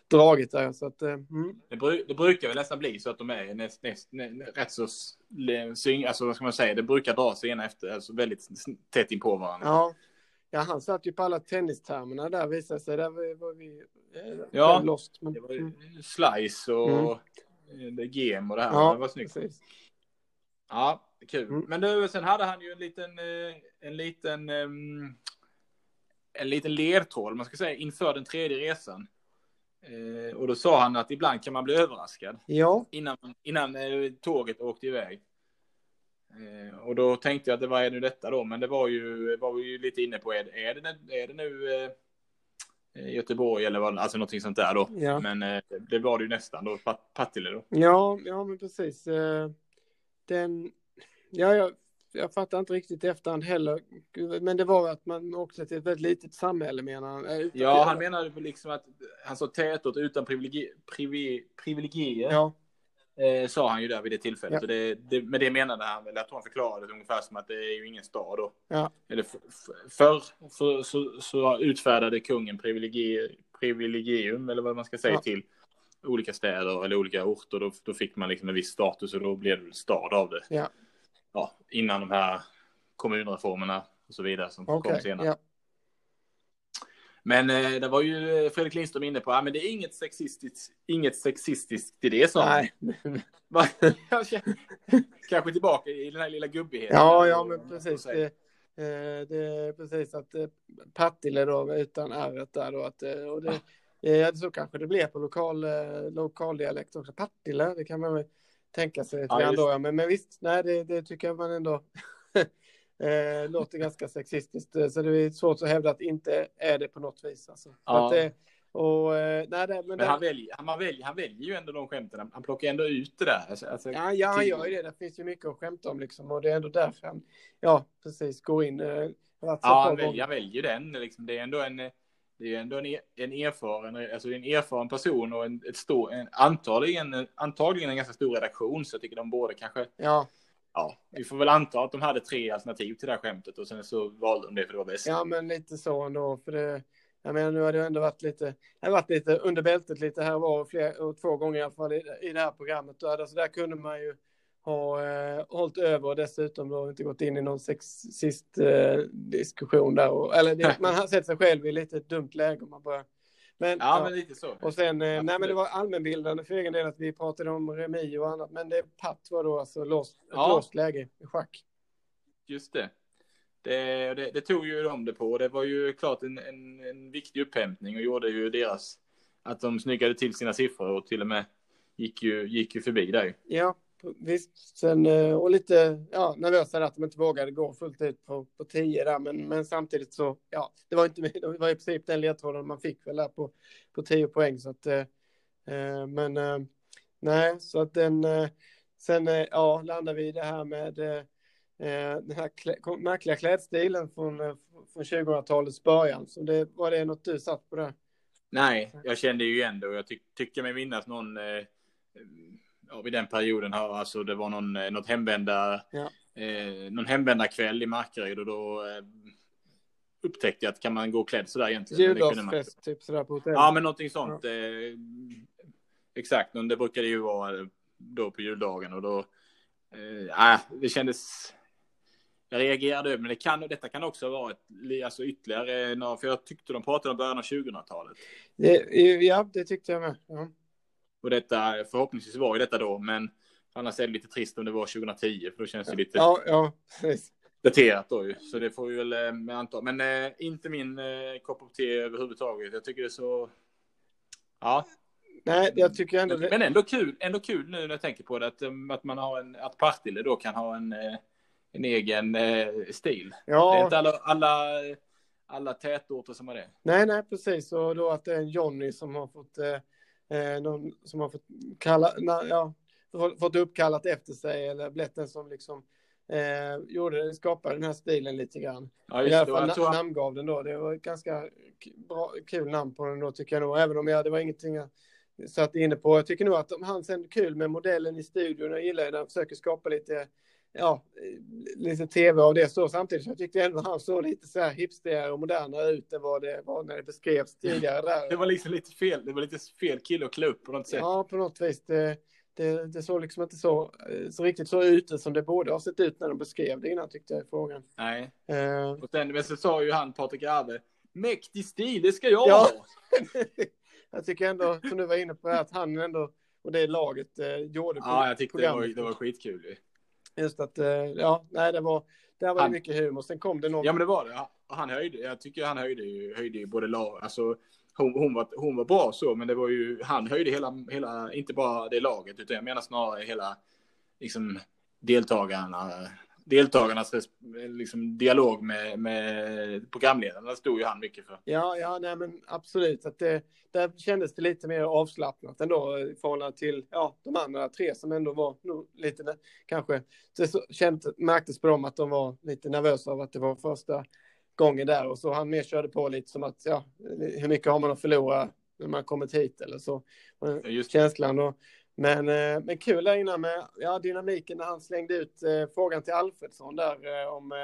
dragit där. Så att, eh, mm. Det, bru, det brukar väl nästan bli så att de är näst, näst, nä, rätt så s- le- syng, alltså vad ska man säga, det brukar dra sig ena efter, alltså väldigt tätt in på varandra. ja. ja, han satt ju på alla tennistermerna där visade sig. Där var vi Ja. lost. Men, Det var ju slice och Mm. det och det här. Ja, det var snyggt. precis. Ja, kul. Mm. Men du, sen hade han ju en liten, eh, en liten, ehm, en liten ledtråd, man ska säga, inför den tredje resan. Eh, och då sa han att ibland kan man bli överraskad Ja, innan, innan eh, tåget åkte iväg. Eh, och då tänkte jag att det var nu detta då, men det var ju, var vi ju lite inne på, är, är det, nu- är det nu eh, eh, Göteborg eller vad, alltså någonting sånt där då. Ja. Men eh, det var det ju nästan då, Pat- Partille då. ja, ja men precis. Eh, Den, ja, jag, jag fattar inte riktigt efterhand heller. Men det var att man åkte till ett väldigt litet samhälle menar han. Eh, Ja, han menade liksom att han sa tätort utan privilegi, privi, privilegier. Ja, Eh, sa han ju där vid det tillfället. Ja. Det, det, med det menade han väl, tror han förklarade det ungefär som att det är ju ingen stad då. Ja. Eller för, för, förr så, så, så utfärdade kungen privilegier, privilegium, eller vad man ska säga, Ja. till olika städer eller olika orter. Då, då fick man liksom en viss status och då blev det stad av det. Ja. Ja, innan de här kommunreformerna och så vidare som okej. kom senare. Ja. Men eh, det var ju eh, Fredrik Lindström inne på, ja men det är inget sexistiskt, inget sexistiskt i det sa. Nej. Kanske tillbaka i den här lilla gubbigheten. Ja, ja, men precis. Det, eh, det är precis att eh, Partille då utan ärret där då att och det, eh, så kanske det blir på lokal, eh, lokaldialekt också. Partille, det kan man väl tänka sig lite Ja, grann just då. Ja, men, men visst, nej, det, det tycker jag man ändå eh, låter ganska sexistiskt. eh, Så det är svårt att hävda att inte är det på något vis. Alltså. För Ja. Att det, Och, eh, nej, det, men, Men det, han väljer, han, väljer, han väljer ju ändå de skämten. Han- plockar ändå ut det där. Alltså, alltså, ja, ja, han gör ju det. Det finns ju mycket att skämta om liksom. Och det är ändå därför han, ja, precis, går in. Eh, Ja, han väljer, han väljer den. Liksom. Det är ändå en, det är ändå en, e- en, erfaren, alltså en erfaren person och en, ett stor, en, antagligen, antagligen en ganska stor redaktion. Så jag tycker de borde kanske, Ja, ja, vi får väl anta att de hade tre alternativ till det här skämtet och sen så valde de det för det var bäst. ja, men lite så ändå. För det, jag menar, nu har det ändå varit lite, det har varit lite under bältet lite här och var och, fler, och två gånger i alla fall i, i det här programmet. Alltså, där kunde man ju ha eh, hållit över och dessutom då inte gått in i någon sexist eh, diskussion där. Och, eller det, man har sett sig själv i lite ett dumt läge om man börjar. Men, Ja, men lite så. Och sen, eh, nej men det var allmänbildande för egen del att vi pratade om remi och annat. Men det patt var då alltså låst, Ja. låst läge i schack. Just det. Det, det. det tog ju de det på. Det var ju klart en, en, en viktig upphämtning och gjorde ju deras, att de snyggade till sina siffror och till och med gick ju, gick ju förbi där. Ja, visst. Sen, eh, och lite ja, nervösa där att de inte vågade gå fullt ut på, på tio där. Men, men samtidigt så, ja, det var, inte, det var i princip den ledtråden man fick väl där på, på tio poäng. Så att, eh, eh, men eh, nej, så att den, eh, sen eh, ja, landar vi i det här med eh, eh den här klä, märkliga klädstilen från, från 2000-talets början. Så det, var det något du satt på där? Nej, jag kände ju igen det och jag ty tycker mig minnas någon, eh, ja, vid den perioden här, alltså det var någon, eh, något hemvända, Ja. eh, någon hemvändarkväll i Markaryd och då eh, upptäckte jag att kan man gå klädd sådär egentligen? Juldagsfest, typ sådär på hotellet. Ja, men någonting sånt. Eh, exakt, men det brukade ju vara eh, då på juldagen och då, eh, äh, det kändes, jag reagerade över, men det kan, detta kan också vara ett, alltså ytterligare, för jag tyckte de pratade om början av 2000-talet. Det, ja, det tyckte jag med. Ja. Och detta, förhoppningsvis var ju detta då, men annars är det lite trist om det var 2010, för då känns det lite Ja, ja, precis. daterat då ju. Så det får vi väl eh, anta. Men eh, inte min eh, kopp av te överhuvudtaget. Jag tycker det är så... Ja, Nej, jag tycker ändå men ändå kul, ändå kul nu när jag tänker på det, att, um, att man har en, att Partille då kan ha en, eh, en egen eh, stil. Det är Ja, inte alla, alla, alla tätorter som har det. nej, nej, precis. Och då att det är en Johnny som har fått, eh, någon som har fått kalla, na, ja, fått uppkallat efter sig eller blivit den som liksom eh, gjorde, skapade den här stilen lite grann. Ja, I alla det. fall na, namngav den då. Det var ett ganska bra, kul namn på den då tycker jag nog. Även om jag, det var ingenting jag satt inne på. Jag tycker nog att de, han sen kul med modellen i studion. Jag gillar när han försöker skapa lite, ja, lite tv av det så samtidigt. Så jag tyckte ändå han såg lite så här hipsterigare och modernare ut än vad det var när det beskrevs tidigare där. det var liksom lite fel. Det var lite fel kille att klä upp på något sätt. Ja, på något vis. Det, det, det såg liksom inte så, så riktigt så ut som det borde ha sett ut när de beskrev det innan tyckte jag i frågan. Nej. Eh, Och sen, men så sa ju han, Patrik Arve, mäktig stil, det ska jag Ja. ha. jag tycker ändå, som du var inne på, att han ändå och det laget eh, gjorde Ja, jag tyckte det var, det var skitkul. Ju. Just att, eh, ja, nej, det var, där var det Han- mycket humor. Sen kom det någon, Ja, men det var det. Han höjde, jag tycker han höjde ju, höjde ju både lag, alltså hon, hon, var, hon var bra så, men det var ju, han höjde hela, hela, inte bara det laget, utan jag menar snarare hela, liksom, deltagarna, deltagarnas res- liksom, dialog med, med programledarna stod ju han mycket för. ja, ja, nej, men absolut. Att det, där kändes det lite mer avslappnat ändå i förhållande till ja, de andra tre som ändå var nog lite, kanske, det så, känt, märktes på dem att de var lite nervösa av att det var första gången där och så han mer körde på lite som att, ja, hur mycket har man att förlora när man kommit hit eller så. Just känslan. Och, men, eh, men kul där innan med ja, dynamiken när han slängde ut eh, frågan till Alfredsson där eh, om eh,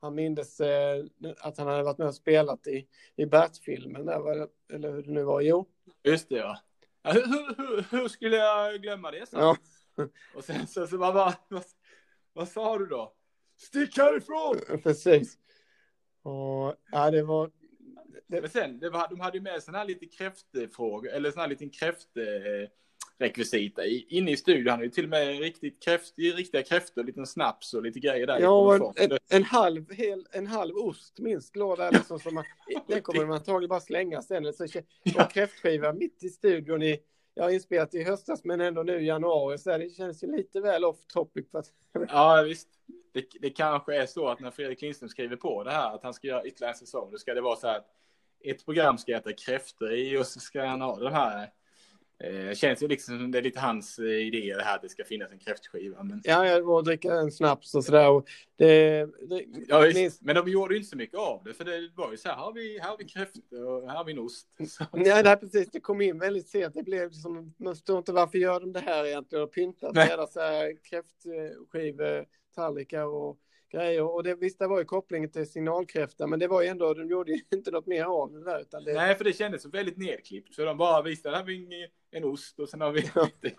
han mindes eh, att han hade varit med och spelat i, i Bert-filmen där, eller hur det nu var. Jo, Just det, ja. ja hur, hur, hur, skulle jag glömma det? Så? ja, Och sen så, så vad, vad, vad, vad sa du då? Stick härifrån! precis. Och ja, det var... Det, Men sen, det var, de hade ju med sån här lite kräftfrågor, eller sån här liten kräftrekvisita i, inne i studion. Han hade ju till och med riktigt kräft, riktiga kräftor, liten snaps och lite grejer där. ja, en, en, en, halv, hel, en halv ost minst låg där liksom som man, den kommer man antagligen bara slänga sen. Så, Ja. och kräftskiva mitt i studion i, ja, inspelat i höstas men ändå nu i januari. Så det känns ju lite väl off topic. För att, Ja, visst. Det, det kanske är så att när Fredrik Lindström skriver på det här, att han ska göra ytterligare en säsong, då ska det vara så här att ett program ska äta kräftor i och så ska han ha de här Eh, känns ju liksom som det är lite hans eh, idé det här att det ska finnas en kräftskiva. Men... Ja, jag var och dricka en snaps och sådär. det, det, ja, visst, minst... Men de gjorde ju inte så mycket av det, för det var ju så här, här har vi, här har vi kräftor och här har vi en ost. Så. Ja, det precis. Det kom in väldigt sent. Det blev liksom, man förstår inte varför gör de det här egentligen och pyntat deras kräftskivor, tallrikar och grejer. Och det, visst, det var ju kopplingen till signalkräfta, men det var ju ändå, de gjorde ju inte något mer av det där. Utan det... Nej, för det kändes väldigt nedklippt. För de bara visste, här har vi en ost och sen har vi ja. lite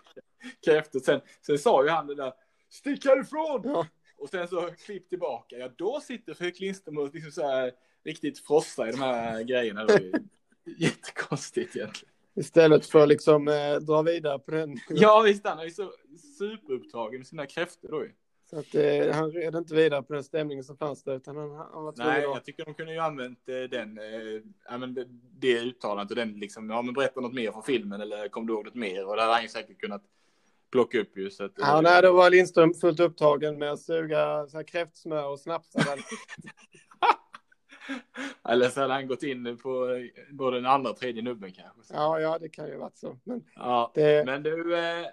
kräftor. Sen, sen sa ju han det där, stick härifrån! Ja. Och sen så klipp tillbaka. Ja, då sitter Fredrik Lindström och liksom så här riktigt frossa i de här grejerna. Det var jättekonstigt egentligen. Istället för liksom eh, dra vidare på den. Ja, visst, han är ju så superupptagen med sina kräftor då ju. Så att, eh, han red inte vidare på den stämningen som fanns där, utan han, han var Nej, jag tycker de kunde ju använt eh, den, eh, men det, det uttalandet och den liksom, ja men berätta något mer från filmen eller kom du ihåg något mer? Och det hade han ju säkert kunnat plocka upp ju. Så att, ja, eh, nej, då var Lindström fullt upptagen med att suga så här kräftsmör och snapsa. Eller så hade han gått in på både den andra och tredje nubben kanske. Ja, ja, det kan ju varit så. Men, ja, det... men du, eh,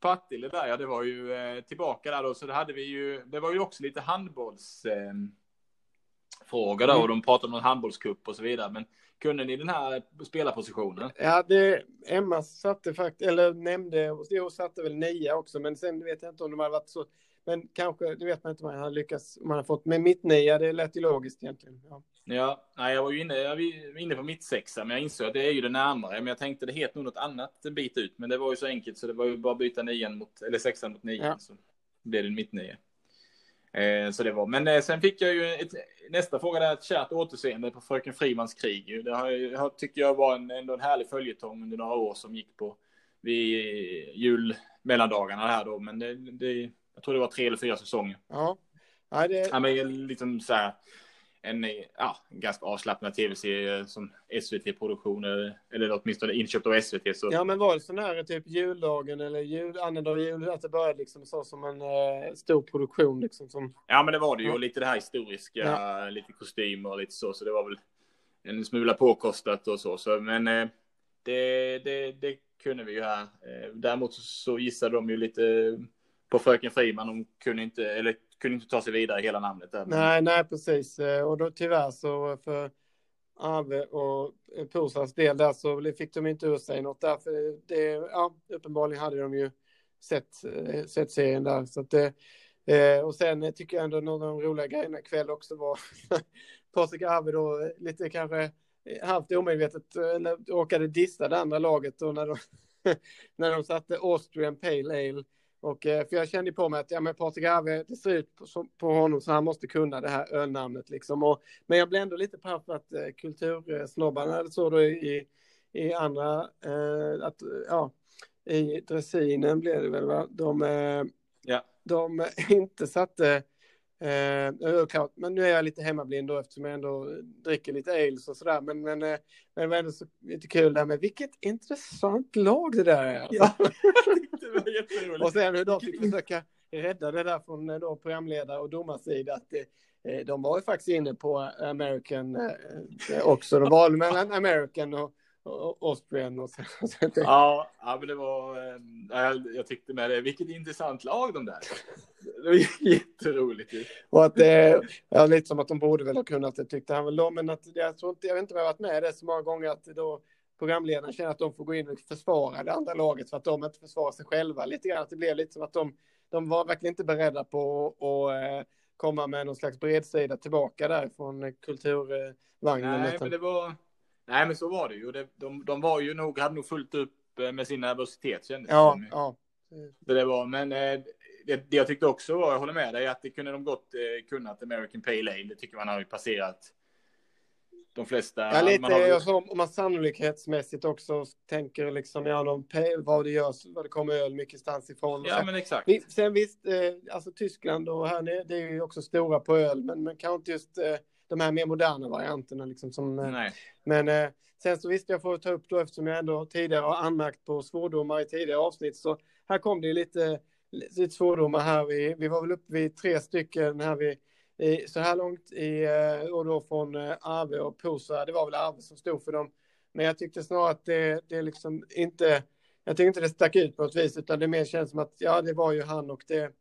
Partille där, ja det var ju eh, tillbaka där då, så det hade vi ju, det var ju också lite handbollsfrågor eh, då, mm. och de pratade om en handbollskupp och så vidare, men kunde ni den här spelarpositionen? Ja, det, Emma satte faktiskt, eller nämnde, och satte väl nia också, men sen vet jag inte om de hade varit så men kanske, det vet man inte om han har lyckats, om han har fått med mitt nia, det lät ju logiskt egentligen. Ja, ja nej, jag var ju inne, jag var inne på mitt sexa, men jag insåg att det är ju det närmare. Men jag tänkte det heter nog något annat en bit ut, men det var ju så enkelt så det var ju bara att byta nian mot, eller sexan mot nian. Ja. Så blev det mitt nia. Eh, så det var, men eh, sen fick jag ju ett, nästa fråga där, ett kärt återseende på Fröken Frimans krig. Det har, jag tycker jag var en, ändå en härlig följetong under några år som gick på vid julmellandagarna här då, men det, det jag tror det var tre eller fyra säsonger. Ja. Nej, det... Ja, men liksom så här, en ja, ganska avslappnad tv-serie som SVT-produktion eller åtminstone inköpt av SVT. Så... Ja, men var det sån här typ juldagen eller jul, annandag jul, att det började liksom så som en eh, stor produktion liksom som... Ja, men det var det ju, ja. och lite det här historiska, ja. lite kostymer och lite så, så det var väl en smula påkostat och så, så men eh, det, det, det kunde vi ju här. Eh, däremot så gissade de ju lite på Fröken Friman. De kunde inte, eller kunde inte ta sig vidare hela namnet. Där. Nej, nej, precis. Eh, och då tyvärr så för Arve och Pursas del där så fick de inte ur sig något där. För det, ja, uppenbarligen hade de ju sett, eh, sett serien där. Så att det, eh, och sen tycker jag ändå någon av de roliga grejerna ikväll också var Patrik Arve då lite kanske halvt omedvetet råkade dissa det andra laget då när de, när de satte Austrian Pale Ale och, eh, för jag kände på mig att ja, men Patrik Arve, det ser ut på, på, honom så han måste kunna det här ölnamnet. Liksom. Och, men jag blev ändå lite paff att eh, kultursnobbarna eller så då i, i andra, eh, att, ja, i dressinen blev det väl, va? De, eh, ja. de inte satte Eh, klart, men nu är jag lite hemmablind då eftersom jag ändå dricker lite ales och sådär. Men, men, eh, men det var ändå så lite kul där med vilket intressant lag det där är. Ja, det var jätteroligt. och sen hur de fick försöka rädda det där från eh, då programledare och domarsida. Att det, eh, de var ju faktiskt inne på American eh, också. De valde mellan American och Austrian och så. ja, ja, men det var, jag, jag tyckte med det, vilket intressant lag de där. Det var jätteroligt Och att det, ja, lite som att de borde väl ha kunnat, det tyckte han väl då, men att jag tror inte, jag vet inte om jag varit med det så många gånger att då programledaren känner att de får gå in och försvara det andra laget för att de inte försvarar sig själva lite grann. Att det blev lite som att de, de var verkligen inte beredda på att eh, komma med någon slags bredsida tillbaka där från kulturvagnen. Nej, men det var Nej, men så var det ju. De, de var ju nog, hade nog fullt upp eh, med sin nervositet kändes ja, det ja. Så det var, men eh, det, det jag tyckte också var, jag håller med dig, att det kunde de gott kunnat American Pale Ale. Det tycker man har ju passerat de flesta. Ja, lite man har... alltså, om man sannolikhetsmässigt också tänker liksom, ja, de, vad det görs, vad det kommer öl mycket stans ifrån. Ja, men exakt. Sen visst, eh, alltså Tyskland och här, det är ju också stora på öl, men man kan inte just eh, de här mer moderna varianterna. Liksom, som, eh. Men eh, sen så visst, jag får ta upp då eftersom jag ändå tidigare har anmärkt på svordomar i tidigare avsnitt. Så här kom det lite, lite svordomar här. Vi, vi var väl uppe vid tre stycken här vid så här långt i, eh, och då från eh, Arve och Posa. Det var väl Arve som stod för dem. Men jag tyckte snarare att det, det liksom inte, jag tyckte inte det stack ut på något vis, utan det mer känns som att ja, det var ju han och det,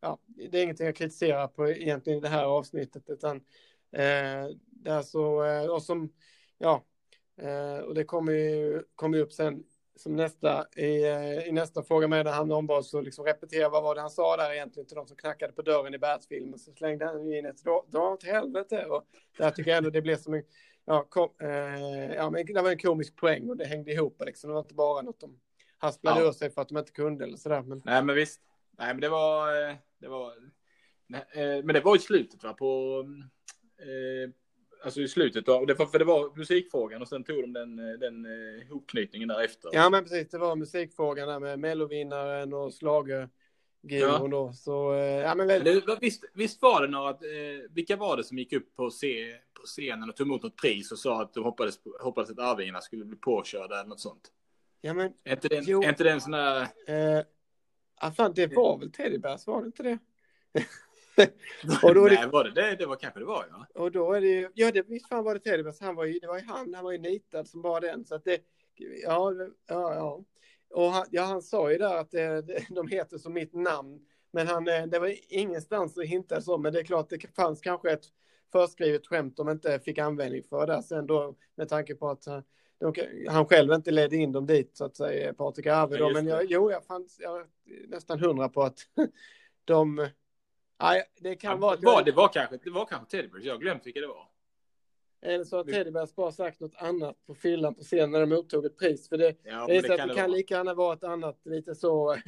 ja, det är ingenting jag kritiserar på egentligen i det här avsnittet, utan eh, där så, eh, och som, ja, eh, och det kommer ju, kommer ju upp sen som nästa i, eh, i nästa fråga med när han ombads att liksom repetera vad var det han sa där egentligen till de som knackade på dörren i Bärsfilmen så slängde han in ett dra åt helvete. Och där tycker jag ändå det blev som en ja, kom, eh, ja men det var en komisk poäng och det hängde ihop liksom det var inte bara något de hasplade ja. ur sig för att de inte kunde eller sådär men nej men visst. Nej men det var eh, det var nej, eh, men det var i slutet va på eh, Alltså i slutet var, för det var musikfrågan och sen tog de den, den eh, hopknytningen därefter. Ja men precis, det var musikfrågan där med mellovinnaren och slager ja. då. Så, eh, ja, men väl... det, visst, visst var det några, eh, vilka var det som gick upp på, se, på scenen och tog emot något pris och sa att de hoppades, hoppades att Arvingarna skulle bli påkörda eller något sånt? Ja men, är inte det, är inte det en sån där... Eh, fan, det var väl Teddybärs, var det inte det? och då Nej, var det, det det? var kanske det var, ja. Och då är det ja, det, visst fan var det Teddybärs. Han var ju, det var ju han, han var ju nitad som bara den. Så att det, ja, ja, ja. Och han, ja, han sa ju där att det, det, de heter som mitt namn. Men han, eh, det var ingenstans att hinta så, men det är klart det fanns kanske ett förskrivet skämt de inte fick användning för där sen då med tanke på att eh, de, han själv inte ledde in dem dit så att säga, Patrik Arve då. Men jag, jo, jag fanns jag nästan hundra på att de Nej, det kan ja, vara... Var, jag... det, var kanske, det var kanske Teddybears, jag har glömt vilka det var. Eller så har Teddybears bara sagt något annat på fyllan på scenen när de mottog ett pris. För det, ja, det, det, kan, det kan lika gärna vara ett annat, lite så...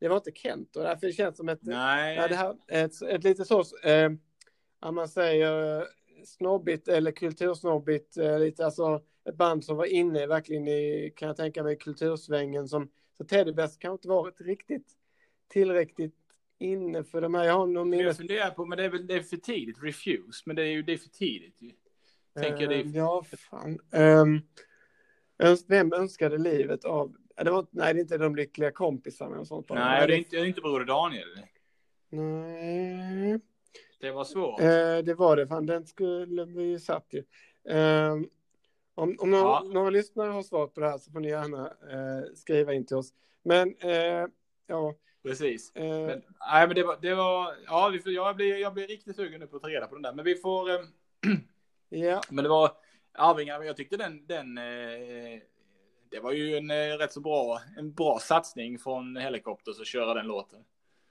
Det var inte Kent och därför känns det som ett... Nej. Ja, det här, ett, ett lite så... Eh, om man säger snobbigt eller kultursnobbigt, eh, lite alltså ett band som var inne verkligen i, kan jag tänka mig, kultursvängen som... Så Teddybears kan inte varit riktigt tillräckligt inne för de här. Jag har nog minnes... Jag funderar på, men det är väl det är för tidigt, refuse, men det är ju det är för tidigt ju. Tänker uh, det är... Ehm, ja, fan. Um, vem önskade livet av... Det var, nej, det är inte de lyckliga kompisarna och sånt. Nej, det är inte, det är inte Broder Daniel. Nej. Det var svårt. Uh, det var det, fan den skulle vi satt ju. Uh, om om några, ja. några lyssnare har svar på det här så får ni gärna uh, skriva in till oss. Men ja, Precis. Eh. Men, nej, men det var, det var ja, vi får, jag, blir, jag blir riktigt sugen nu på att ta reda på den där. Men vi får... Eh, ja. Men det var Arvingar, jag tyckte den, den eh, det var ju en eh, rätt så bra, en bra satsning från Helikopters att köra den låten.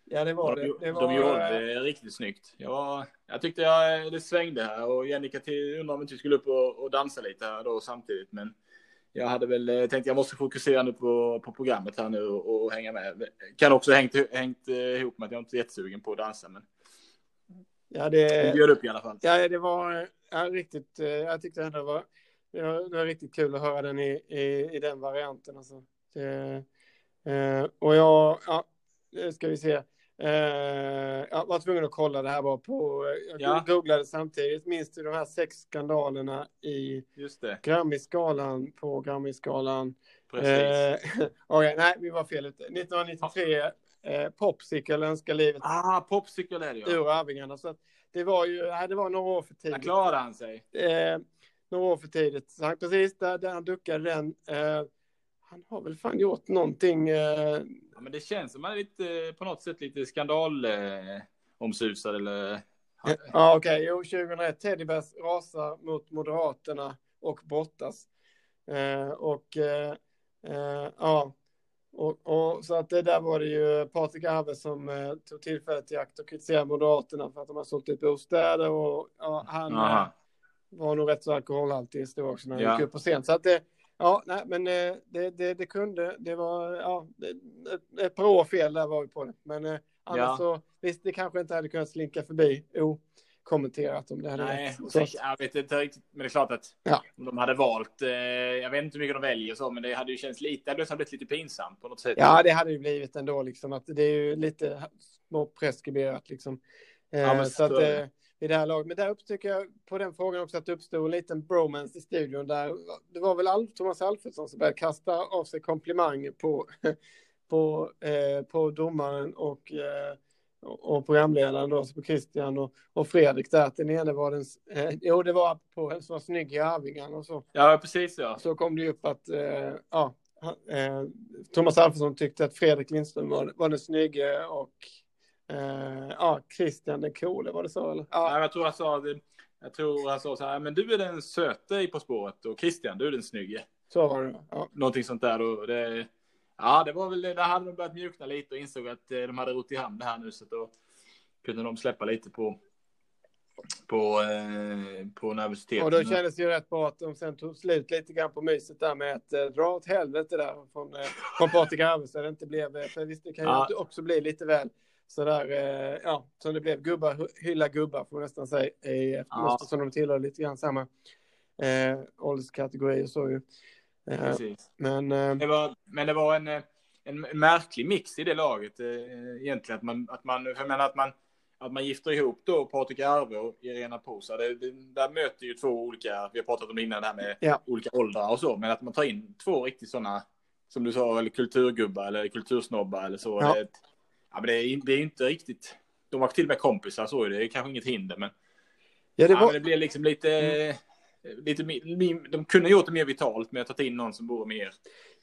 Ja, det var de, det. det var... De gjorde det riktigt snyggt. Jag, jag tyckte jag, det svängde här och Jennica undrade om inte vi skulle upp och, och dansa lite här då samtidigt. Men jag hade väl eh, tänkt jag måste fokusera nu på, på programmet här nu och, och hänga med. Kan också hängt, hängt eh, ihop med att jag inte är jättesugen på att dansa. Men ja, det bjöd upp i alla fall. Ja, det var ja, riktigt. Eh, jag tyckte ändå det var, det var, det var riktigt kul att höra den i, i, i den varianten. Alltså. Det, och jag, ja, ska vi se. Uh, jag var tvungen att kolla det här bara på, jag ja. googlade samtidigt, minns du de här sex skandalerna i Grammy-skalan på Grammy-skalan? Precis. Uh, okay, nej, vi var fel ute. 1993, uh, Popsicle önskar livet ah, Popsicle är det ja. ur Arvingarna. Så det var ju, nej, det var några år för tidigt. Där klarade han sig. Uh, några år för tidigt. Så han, precis där, där han duckade den. han har väl fan gjort någonting Ja, men det känns som att man är lite, på något sätt lite skandal eh, omsusad eller... Ja, okej. Okay. Jo, 2001. Teddybärs rasar mot Moderaterna och brottas. Eh, och eh, eh, ja, och, och, så att det där var det ju Patrik Arve som eh, tog tillfället i akt och kritiserade Moderaterna för att de har sålt ut bostäder och ja, han eh, var nog rätt så alkoholhaltig i också när han ja. gick upp på scen. Så att det, Ja, nej, men eh, det, det, det kunde, det var, ja, ett, par år fel där var vi på det. Men eh, annars ja. så, visst, det kanske inte hade kunnat slinka förbi okommenterat om det hade Nej, så. jag vet inte riktigt, men det är klart att ja. om de hade valt, eh, jag vet inte hur mycket de väljer så, men det hade ju känts lite, det hade blivit lite pinsamt på något sätt. Ja, det hade ju blivit ändå liksom att det är ju lite små preskriberat liksom. Ja, men så, så att, i det här laget. Men där upptycker jag på den frågan också att det uppstod en liten bromance i studion där det var väl Alf, Thomas Alfredsson som började kasta av sig komplimanger på, på, eh, på domaren och eh, och programledaren då, på Christian och, och Fredrik där, att den ene var den, eh, jo det var på en som var snygg i Arvingarna och så. Ja, precis ja. Så kom det ju upp att, eh, ja, eh, Thomas Alfredsson tyckte att Fredrik Lindström var, var den snygge och eh, ja, Christian den coole, var det så eller? Ja, ja jag tror han sa. Jag tror han sa så här, men du är den söte i På spåret och Christian, du är den snygge. Så var det, ja. Någonting sånt där och det, ja, det var väl, där hade de börjat mjukna lite och insåg att eh, de hade rott i hamn det här nu så då kunde de släppa lite på på, eh, på nervositeten. Och då kändes det ju rätt bra att de sen tog slut lite grann på myset där med att eh, dra åt helvete där från, eh, från Patrik så det inte blev, för visst det kan ju ja. också bli lite väl sådär, eh, ja, som det blev, gubbar, hylla gubbar får man nästan säga, i, ja. eftersom de tillhör lite grann samma eh, ålderskategori och så ju. Eh. Men, eh, det var, men det var en, eh, en märklig mix i det laget eh, egentligen, att man, att man, jag menar att man att man gifter ihop då Patrik Arve och Irena Posa. Det, det, där möter ju två olika, vi har pratat om det innan det här med ja. olika åldrar och så, men att man tar in två riktigt sådana, som du sa, eller kulturgubbar eller kultursnobbar eller så. Ja. Det, ja, men det, är, det är inte riktigt, de var till och med kompisar så, det är kanske inget hinder, men ja, det, var... ja, det blir liksom lite, mm. lite, de kunde gjort det mer vitalt med att ta in någon som vore mer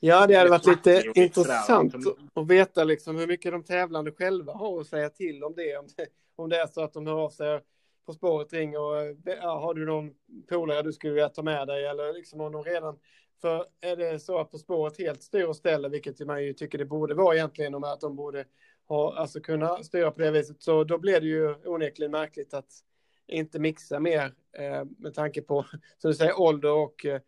Ja, det hade varit lite intressant att veta liksom hur mycket de tävlande själva har att säga till om det. Om det, om det är så att de hör av sig på spåret, ringer och ja, har du någon polare du skulle vilja ta med dig eller liksom om de redan för är det så att På spåret helt styr och ställer, vilket man ju tycker det borde vara egentligen, om att de borde ha, alltså kunna styra på det viset, så då blir det ju onekligen märkligt att inte mixa mer eh, med tanke på, som du säger, ålder och eh,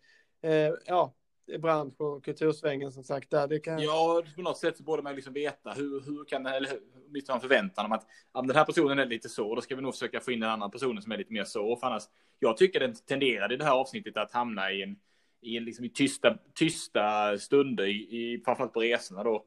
eh, ja, bransch och kultursvängen som sagt. Där. Det kan... Ja, på något sätt så borde man liksom veta hur, hur kan det, eller åtminstone en förväntan om att ja, den här personen är lite så, då ska vi nog försöka få in den andra personen som är lite mer så. För annars, jag tycker den tenderade i det här avsnittet att hamna i en, i en liksom i tysta, tysta stunder, i, i, framförallt på resorna då.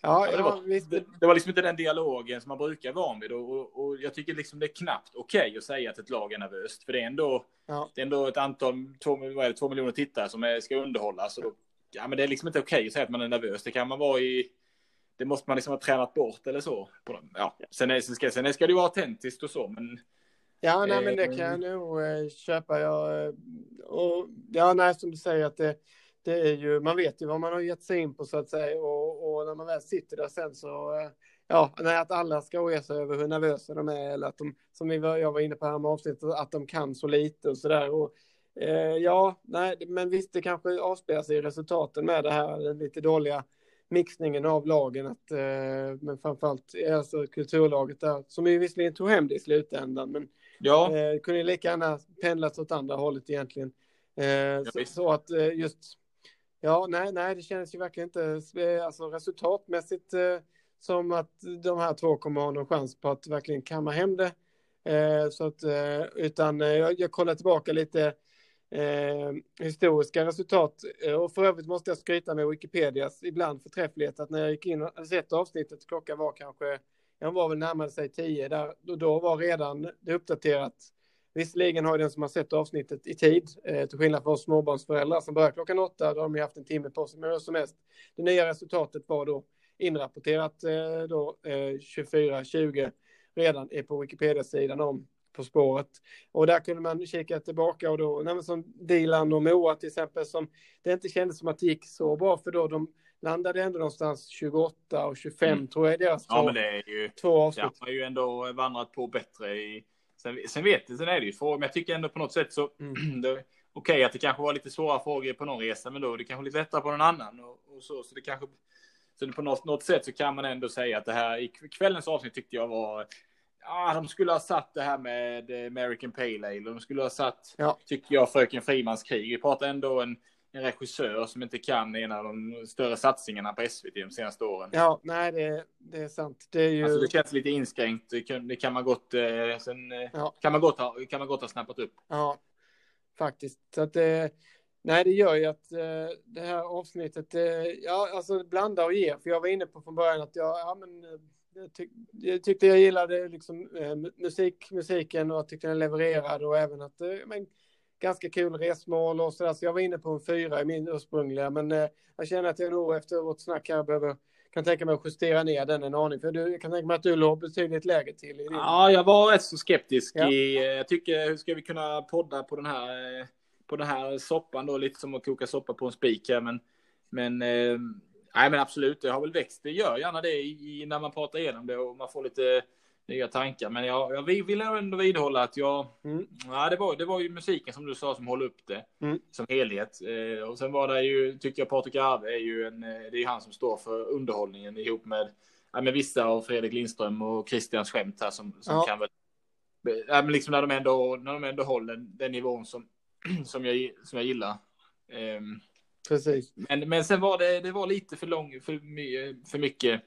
Ja, ja, det, var, visst. Det, det, var liksom inte den dialogen som man brukar vara vid och, och, och, jag tycker liksom det är knappt okej okay att säga att ett lag är nervöst. För det är ändå, ja. det är ändå ett antal, två, vad är det, två miljoner tittare som är, ska underhållas. Och då, ja, men det är liksom inte okej okay att säga att man är nervös. Det kan man vara i, det måste man liksom ha tränat bort eller så. Ja. Sen, är, sen, ska, sen ska det ju vara autentiskt och så, men Ja, nej, men det kan jag nog eh, köpa. Jag, eh, och, ja, nej, som du säger att det, det är ju, man vet ju vad man har gett sig in på så att säga och, när man väl sitter där sen så, eh, ja, nej, att alla ska oja sig över hur nervösa de är eller att de, som jag var inne på här med avsnittet, att de kan så lite och så där. Och, eh, ja, nej, men visst, det kanske avspeglar sig i resultaten med det här, den lite dåliga mixningen av lagen, att, eh, men framförallt alltså kulturlaget där, som ju visserligen tog hem det i slutändan, men ja. eh, kunde lika gärna pendlat åt andra hållet egentligen. Eh, ja, så, så, att eh, just Ja, nej, nej, det känns ju verkligen inte eh, alltså, resultatmässigt eh, som att de här två kommer ha någon chans på att verkligen kamma hem det. Eh, så att, eh, utan eh, jag, jag kollar tillbaka lite eh, historiska resultat eh, och för övrigt måste jag skryta med Wikipedias ibland förträfflighet att när jag gick in och sett avsnittet, klockan var kanske, jag var väl närmare sig tio där, då, då var redan det uppdaterat Visserligen har den som har sett avsnittet i tid, eh, till skillnad från oss småbarnsföräldrar som börjar klockan åtta, då har de haft en timme på sig, men som helst. Det nya resultatet var då inrapporterat eh, då eh, 24.20 redan är på Wikipedia-sidan om På spåret. Och där kunde man kika tillbaka och då, nej, som Dilan och Moa till exempel, som det inte kändes som att det gick så bra, för då de landade ändå någonstans 28 och 25 mm. tror jag deras ja, två, men det är ju, två avsnitt. Ja, har ju ändå vandrat på bättre i Sen, sen vet jag, sen är det ju frågor, men jag tycker ändå på något sätt så, mm. okej okay, att det kanske var lite svåra frågor på någon resa, men då är det kanske lite lättare på någon annan och, och så, så det kanske, så på något, något sätt så kan man ändå säga att det här i kvällens avsnitt tyckte jag var, ja, de skulle ha satt det här med American Pale Ale, de skulle ha satt, ja. tycker jag, Fröken Frimans krig. Vi pratar ändå en en regissör som inte kan en av de större satsningarna på SVT de senaste åren. Ja, nej, det, det är sant. Det, är ju... alltså, det känns lite inskränkt. Det kan, det kan man gott, eh, sen, eh, ja. kan, man gott ha, kan man gott ha snappat upp. Ja, faktiskt. Så att, eh, nej, det gör ju att det här avsnittet, ja, alltså blanda och ge. För jag var inne på från början att jag, ja, men, jag, tyck, jag tyckte jag gillade liksom, musik, musiken och tyckte den levererade och även att men, ganska kul resmål och sådär. Så jag var inne på en fyra i min ursprungliga, men eh, jag känner att jag nog efter vårt snack här behöver kan tänka mig att justera ner den en aning. För du jag kan tänka mig att du låg betydligt lägre till. Din... Ja, jag var rätt så skeptisk. Ja. I, eh, jag tycker, hur ska vi kunna podda på den här, eh, på den här soppan då? Lite som att koka soppa på en spik här. Men, men, eh, nej, men absolut, det har väl växt. Det gör gärna det i, när man pratar igenom det och man får lite nya tankar. Men jag, jag vill ändå vidhålla att jag... Mm. Ja, det, var, det var ju musiken som du sa som håller upp det mm. som helhet. Eh, och sen var det ju, tycker jag, Patrik Arve är ju en... Eh, det är han som står för underhållningen ihop med, ja, med vissa av Fredrik Lindström och Christians skämt här som, som ja. kan väl... Ja, men liksom när de ändå, när de ändå håller den nivån som, som, jag, som jag gillar. Eh, Precis. Men, men sen var det, det var lite för lång, för, för mycket,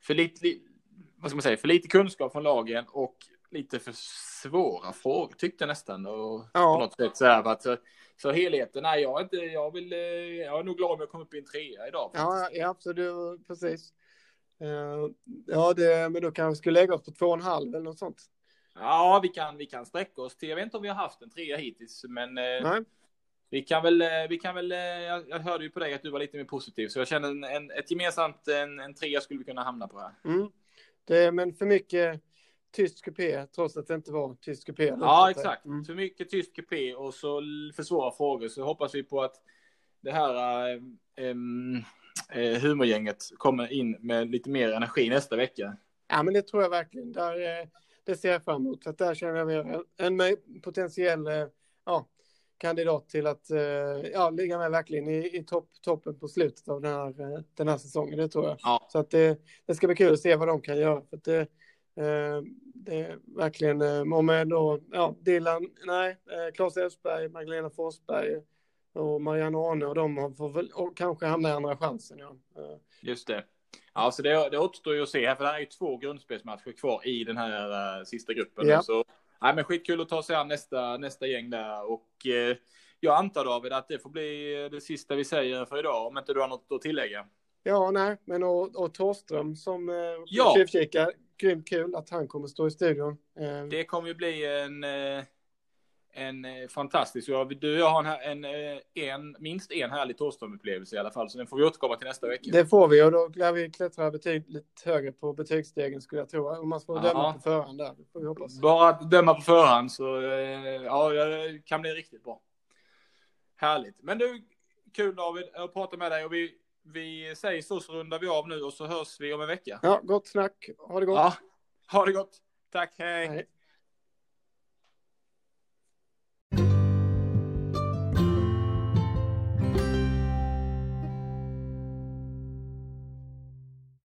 för lite, vad ska man säga, för lite kunskap från lagen och lite för svåra frågor tyckte jag nästan. Och ja. på något sätt så här, att, så, så helheten, nej, jag är inte, jag vill, eh, jag är nog glad om jag kom upp i en trea idag. Ja, ja, absolut, precis. Uh, ja, det, men då kanske vi skulle lägga oss på två och en halv eller något sånt. Ja, vi kan, vi kan sträcka oss till, jag vet inte om vi har haft en trea hittills, men uh, nej. Vi kan väl, vi kan väl, jag, jag hörde ju på dig att du var lite mer positiv, så jag känner en, en, ett gemensamt, en, en trea skulle vi kunna hamna på här. Mm. Det, men för mycket tyst kupé, trots att det inte var tyst kupé. Ja, exakt. Mm. För mycket tyst kupé och så för svåra frågor. Så hoppas vi på att det här äh, humorgänget kommer in med lite mer energi nästa vecka. Ja, men det tror jag verkligen. Där, eh, det ser jag fram emot. För att där känner jag en, en potentiell ja, kandidat till att ja, ligga med verkligen i, i topp, toppen på slutet av den här, den här säsongen. Det tror jag. Ja. Så att det, det ska bli kul att se vad de kan göra. För att det, det är verkligen, om jag då, ja, Dylan, nej, Claes Elfsberg, Magdalena Forsberg och Marianne Arne och de får väl och kanske hamna i andra chansen. Ja. Just det. Ja, så det, det återstår ju att se här, för det är ju två grundspelsmatcher kvar i den här sista gruppen. Ja. Så Nej, men skitkul att ta sig an nästa, nästa gäng där. Och eh, jag antar David att det får bli det sista vi säger för idag, om inte du har något att tillägga. Ja, nej, men och, och Torström som eh, ja. tjuvkikar, grymt kul att han kommer stå i studion. Eh. Det kommer ju bli en, eh, en eh, fantastisk, du och jag har en, en, eh, en, minst en härlig Thåström-upplevelse i alla fall, så den får vi återkomma till nästa vecka. Det får vi och då lär vi klättra betydligt högre på betygsstegen skulle jag tro, om man får döma på förhand där. får vi hoppas. Bara att döma på förhand så, eh, ja, det kan bli riktigt bra. Härligt. Men du, kul David att prata med dig och vi, vi säger så så rundar vi av nu och så hörs vi om en vecka. Ja, gott snack. Ha det gott. Ja, ha det gott. Tack, hej. hej.